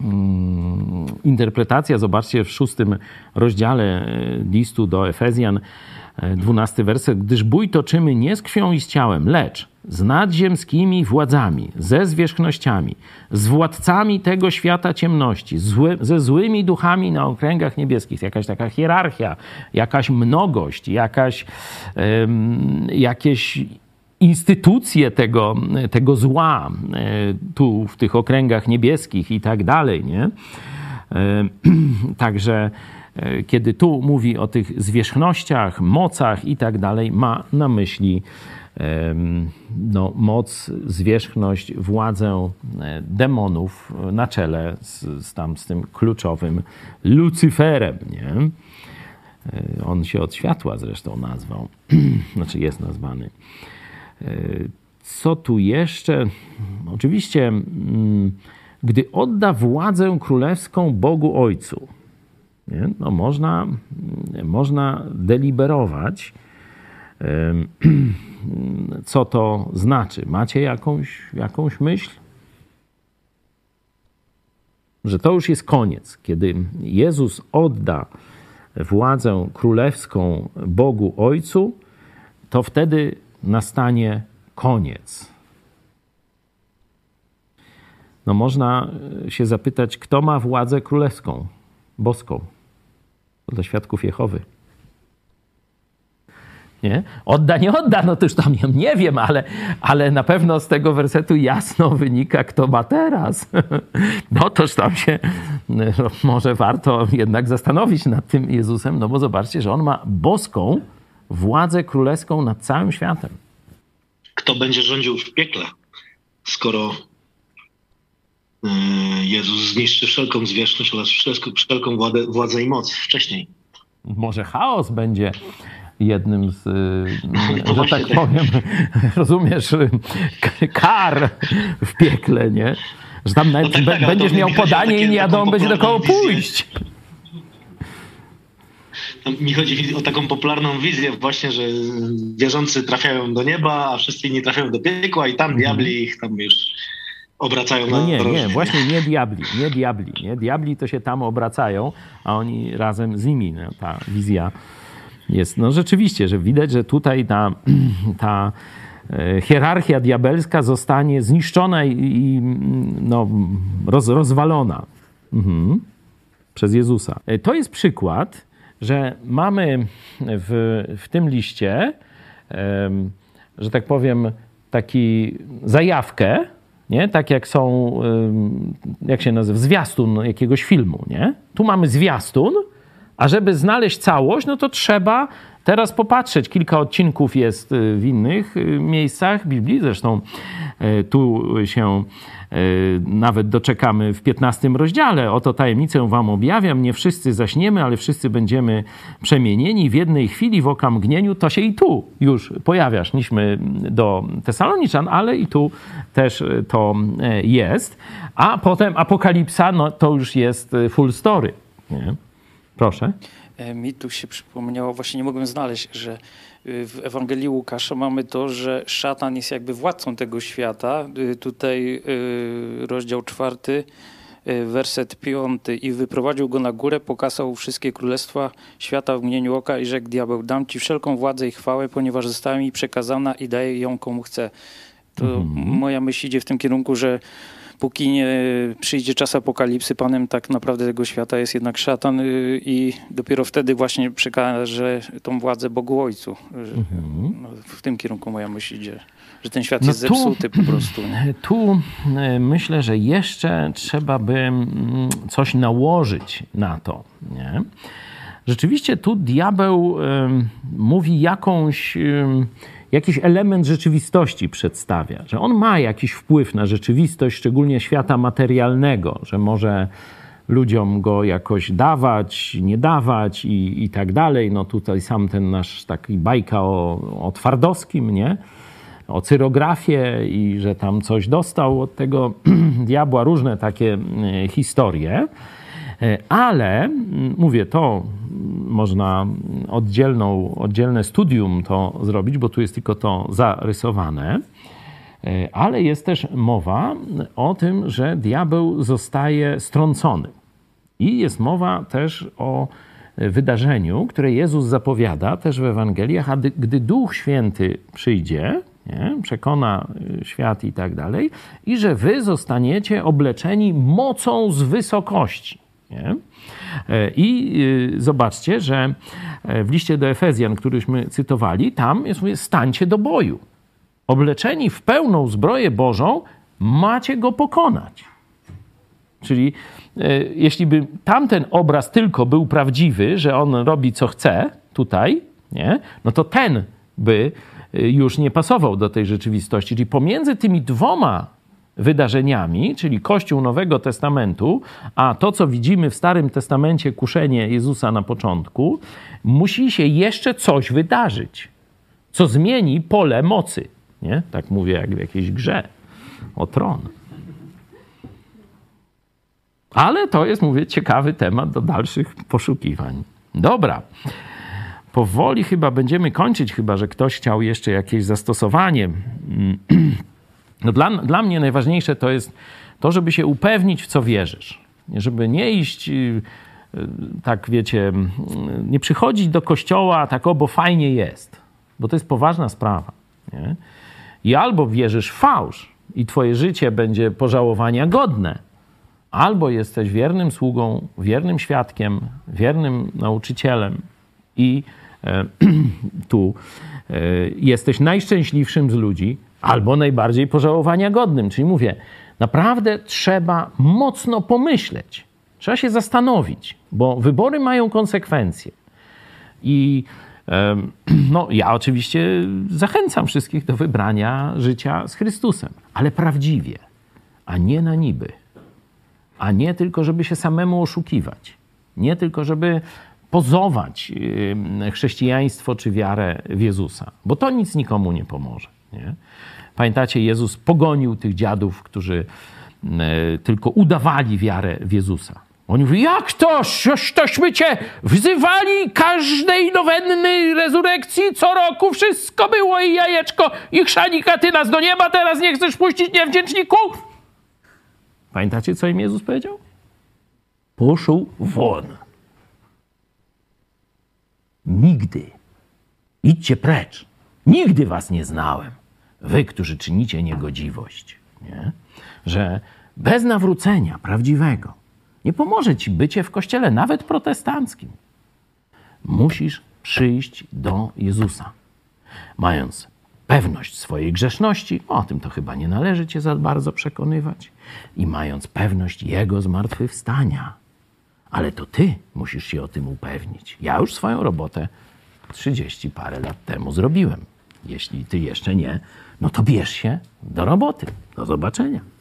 mm, interpretacja. Zobaczcie w szóstym rozdziale listu do Efezjan dwunasty werset, gdyż bój toczymy nie z krwią i z ciałem, lecz z nadziemskimi władzami, ze zwierzchnościami, z władcami tego świata ciemności, zły, ze złymi duchami na okręgach niebieskich. Jakaś taka hierarchia, jakaś mnogość, jakaś, um, jakieś instytucje tego, tego zła e, tu w tych okręgach niebieskich i tak dalej, nie? E, także kiedy tu mówi o tych zwierzchnościach, mocach i tak dalej, ma na myśli no, moc, zwierzchność, władzę e, demonów na czele z, z, tam, z tym kluczowym Lucyferem. Nie? E, on się od światła zresztą nazwał, znaczy jest nazwany. Co tu jeszcze? Oczywiście, mm, gdy odda władzę królewską Bogu Ojcu, nie? No można, można deliberować, co to znaczy. Macie jakąś, jakąś myśl? Że to już jest koniec. Kiedy Jezus odda władzę królewską Bogu Ojcu, to wtedy nastanie koniec. No można się zapytać, kto ma władzę królewską, boską? Dla świadków Jehowy. Nie? Odda, nie odda, no to już tam nie wiem, ale, ale na pewno z tego wersetu jasno wynika, kto ma teraz. No toż tam się no, może warto jednak zastanowić nad tym Jezusem, no bo zobaczcie, że on ma boską władzę królewską nad całym światem. Kto będzie rządził w piekle, skoro Jezus zniszczy wszelką zwierzchność oraz wszelką władzę, władzę i moc wcześniej. Może chaos będzie jednym z, no że tak powiem, rozumiesz, kar w piekle, nie? Że tam no tak, tak, będziesz miał podanie i nie wiadomo będzie do kogo pójść. Mi chodzi o taką popularną wizję właśnie, że wierzący trafiają do nieba, a wszyscy inni trafiają do piekła i tam mhm. diabli ich tam już obracają no nie, nie, właśnie nie diabli, nie diabli, nie diabli to się tam obracają, a oni razem z nimi, no, ta wizja jest, no rzeczywiście, że widać, że tutaj ta, ta e, hierarchia diabelska zostanie zniszczona i, i no, roz, rozwalona mhm. przez Jezusa. E, to jest przykład, że mamy w, w tym liście, że tak powiem, taki zajawkę, nie? Tak jak są, jak się nazywa, zwiastun jakiegoś filmu, nie? Tu mamy zwiastun, a żeby znaleźć całość, no to trzeba teraz popatrzeć. Kilka odcinków jest y, w innych y, miejscach Biblii, zresztą y, tu się nawet doczekamy w 15 rozdziale. Oto tajemnicę wam objawiam, nie wszyscy zaśniemy, ale wszyscy będziemy przemienieni w jednej chwili, w oka mgnieniu. To się i tu już pojawia. Szliśmy do Tesaloniczan, ale i tu też to jest. A potem Apokalipsa, no to już jest full story. Nie? Proszę. E, mi tu się przypomniało, właśnie nie mogłem znaleźć, że y, w Ewangelii Łukasza mamy to, że szatan jest jakby władcą tego świata. Y, tutaj y, rozdział czwarty, werset piąty. I wyprowadził go na górę, pokazał wszystkie królestwa świata w mgnieniu oka i rzekł diabeł, dam ci wszelką władzę i chwałę, ponieważ została mi przekazana i daję ją komu chcę. To mhm. moja myśl idzie w tym kierunku, że póki nie przyjdzie czas apokalipsy, panem tak naprawdę tego świata jest jednak szatan y, i dopiero wtedy właśnie przekaże tą władzę Bogu Ojcu. Mhm. No, w tym kierunku moja myśl idzie, że ten świat no jest tu, zepsuty po prostu. Tu y, myślę, że jeszcze trzeba by mm, coś nałożyć na to. Nie? Rzeczywiście tu diabeł y, mówi jakąś jakiś element rzeczywistości przedstawia, że on ma jakiś wpływ na rzeczywistość, szczególnie świata materialnego, że może ludziom go jakoś dawać, nie dawać i, i tak dalej. No tutaj sam ten nasz taki bajka o, o Twardowskim, nie? O cyrografię i że tam coś dostał od tego diabła, różne takie e, historie. E, ale mówię, to można oddzielną, oddzielne studium to zrobić, bo tu jest tylko to zarysowane. E, ale jest też mowa o tym, że diabeł zostaje strącony. I jest mowa też o wydarzeniu, które Jezus zapowiada też w Ewangeliach, a gdy Duch Święty przyjdzie, nie? przekona świat i tak dalej, i że wy zostaniecie obleczeni mocą z wysokości. Nie? E, I y, zobaczcie, że e, w liście do Efezjan, któryśmy cytowali, tam jest mówię, stańcie do boju. Obleczeni w pełną zbroję Bożą, macie go pokonać. Czyli e, jeśli by tamten obraz tylko był prawdziwy, że on robi co chce tutaj, nie? no to ten by już nie pasował do tej rzeczywistości. Czyli pomiędzy tymi dwoma wydarzeniami, czyli Kościół Nowego Testamentu, a to, co widzimy w Starym Testamencie, kuszenie Jezusa na początku, musi się jeszcze coś wydarzyć, co zmieni pole mocy. Nie? Tak mówię, jak w jakiejś grze o tron. Ale to jest, mówię, ciekawy temat do dalszych poszukiwań. Dobra. Powoli chyba będziemy kończyć, chyba że ktoś chciał jeszcze jakieś zastosowanie No dla, dla mnie najważniejsze to jest to, żeby się upewnić, w co wierzysz. Żeby nie iść, y, y, tak wiecie, nie przychodzić do kościoła tak, o, bo fajnie jest. Bo to jest poważna sprawa. Nie? I albo wierzysz fałsz i twoje życie będzie pożałowania godne, albo jesteś wiernym sługą, wiernym świadkiem, wiernym nauczycielem i e, tu e, jesteś najszczęśliwszym z ludzi, albo najbardziej pożałowania godnym. Czyli mówię, naprawdę trzeba mocno pomyśleć, trzeba się zastanowić, bo wybory mają konsekwencje. I no, ja oczywiście zachęcam wszystkich do wybrania życia z Chrystusem, ale prawdziwie, a nie na niby. a nie tylko, żeby się samemu oszukiwać. Nie tylko, żeby pozować chrześcijaństwo czy wiarę w Jezusa, bo to nic nikomu nie pomoże. Nie? Pamiętacie, Jezus pogonił tych dziadów, którzy yy, tylko udawali wiarę w Jezusa. Oni mówią, jak to? Tośmy cię wzywali każdej nowenny rezurekcji, co roku wszystko było i jajeczko i chrzanika, ty nas do nieba teraz nie chcesz puścić, niewdzięczniku? Pamiętacie, co im Jezus powiedział? Poszł won. Nigdy. Idźcie precz. Nigdy was nie znałem. Wy, którzy czynicie niegodziwość. Nie? Że bez nawrócenia prawdziwego nie pomoże ci bycie w kościele, nawet protestanckim. Musisz przyjść do Jezusa, mając pewność swojej grzeszności, o tym to chyba nie należy cię za bardzo przekonywać, i mając pewność Jego zmartwychwstania. Ale to ty musisz się o tym upewnić. Ja już swoją robotę 30 parę lat temu zrobiłem. Jeśli ty jeszcze nie, no to bierz się do roboty. Do zobaczenia.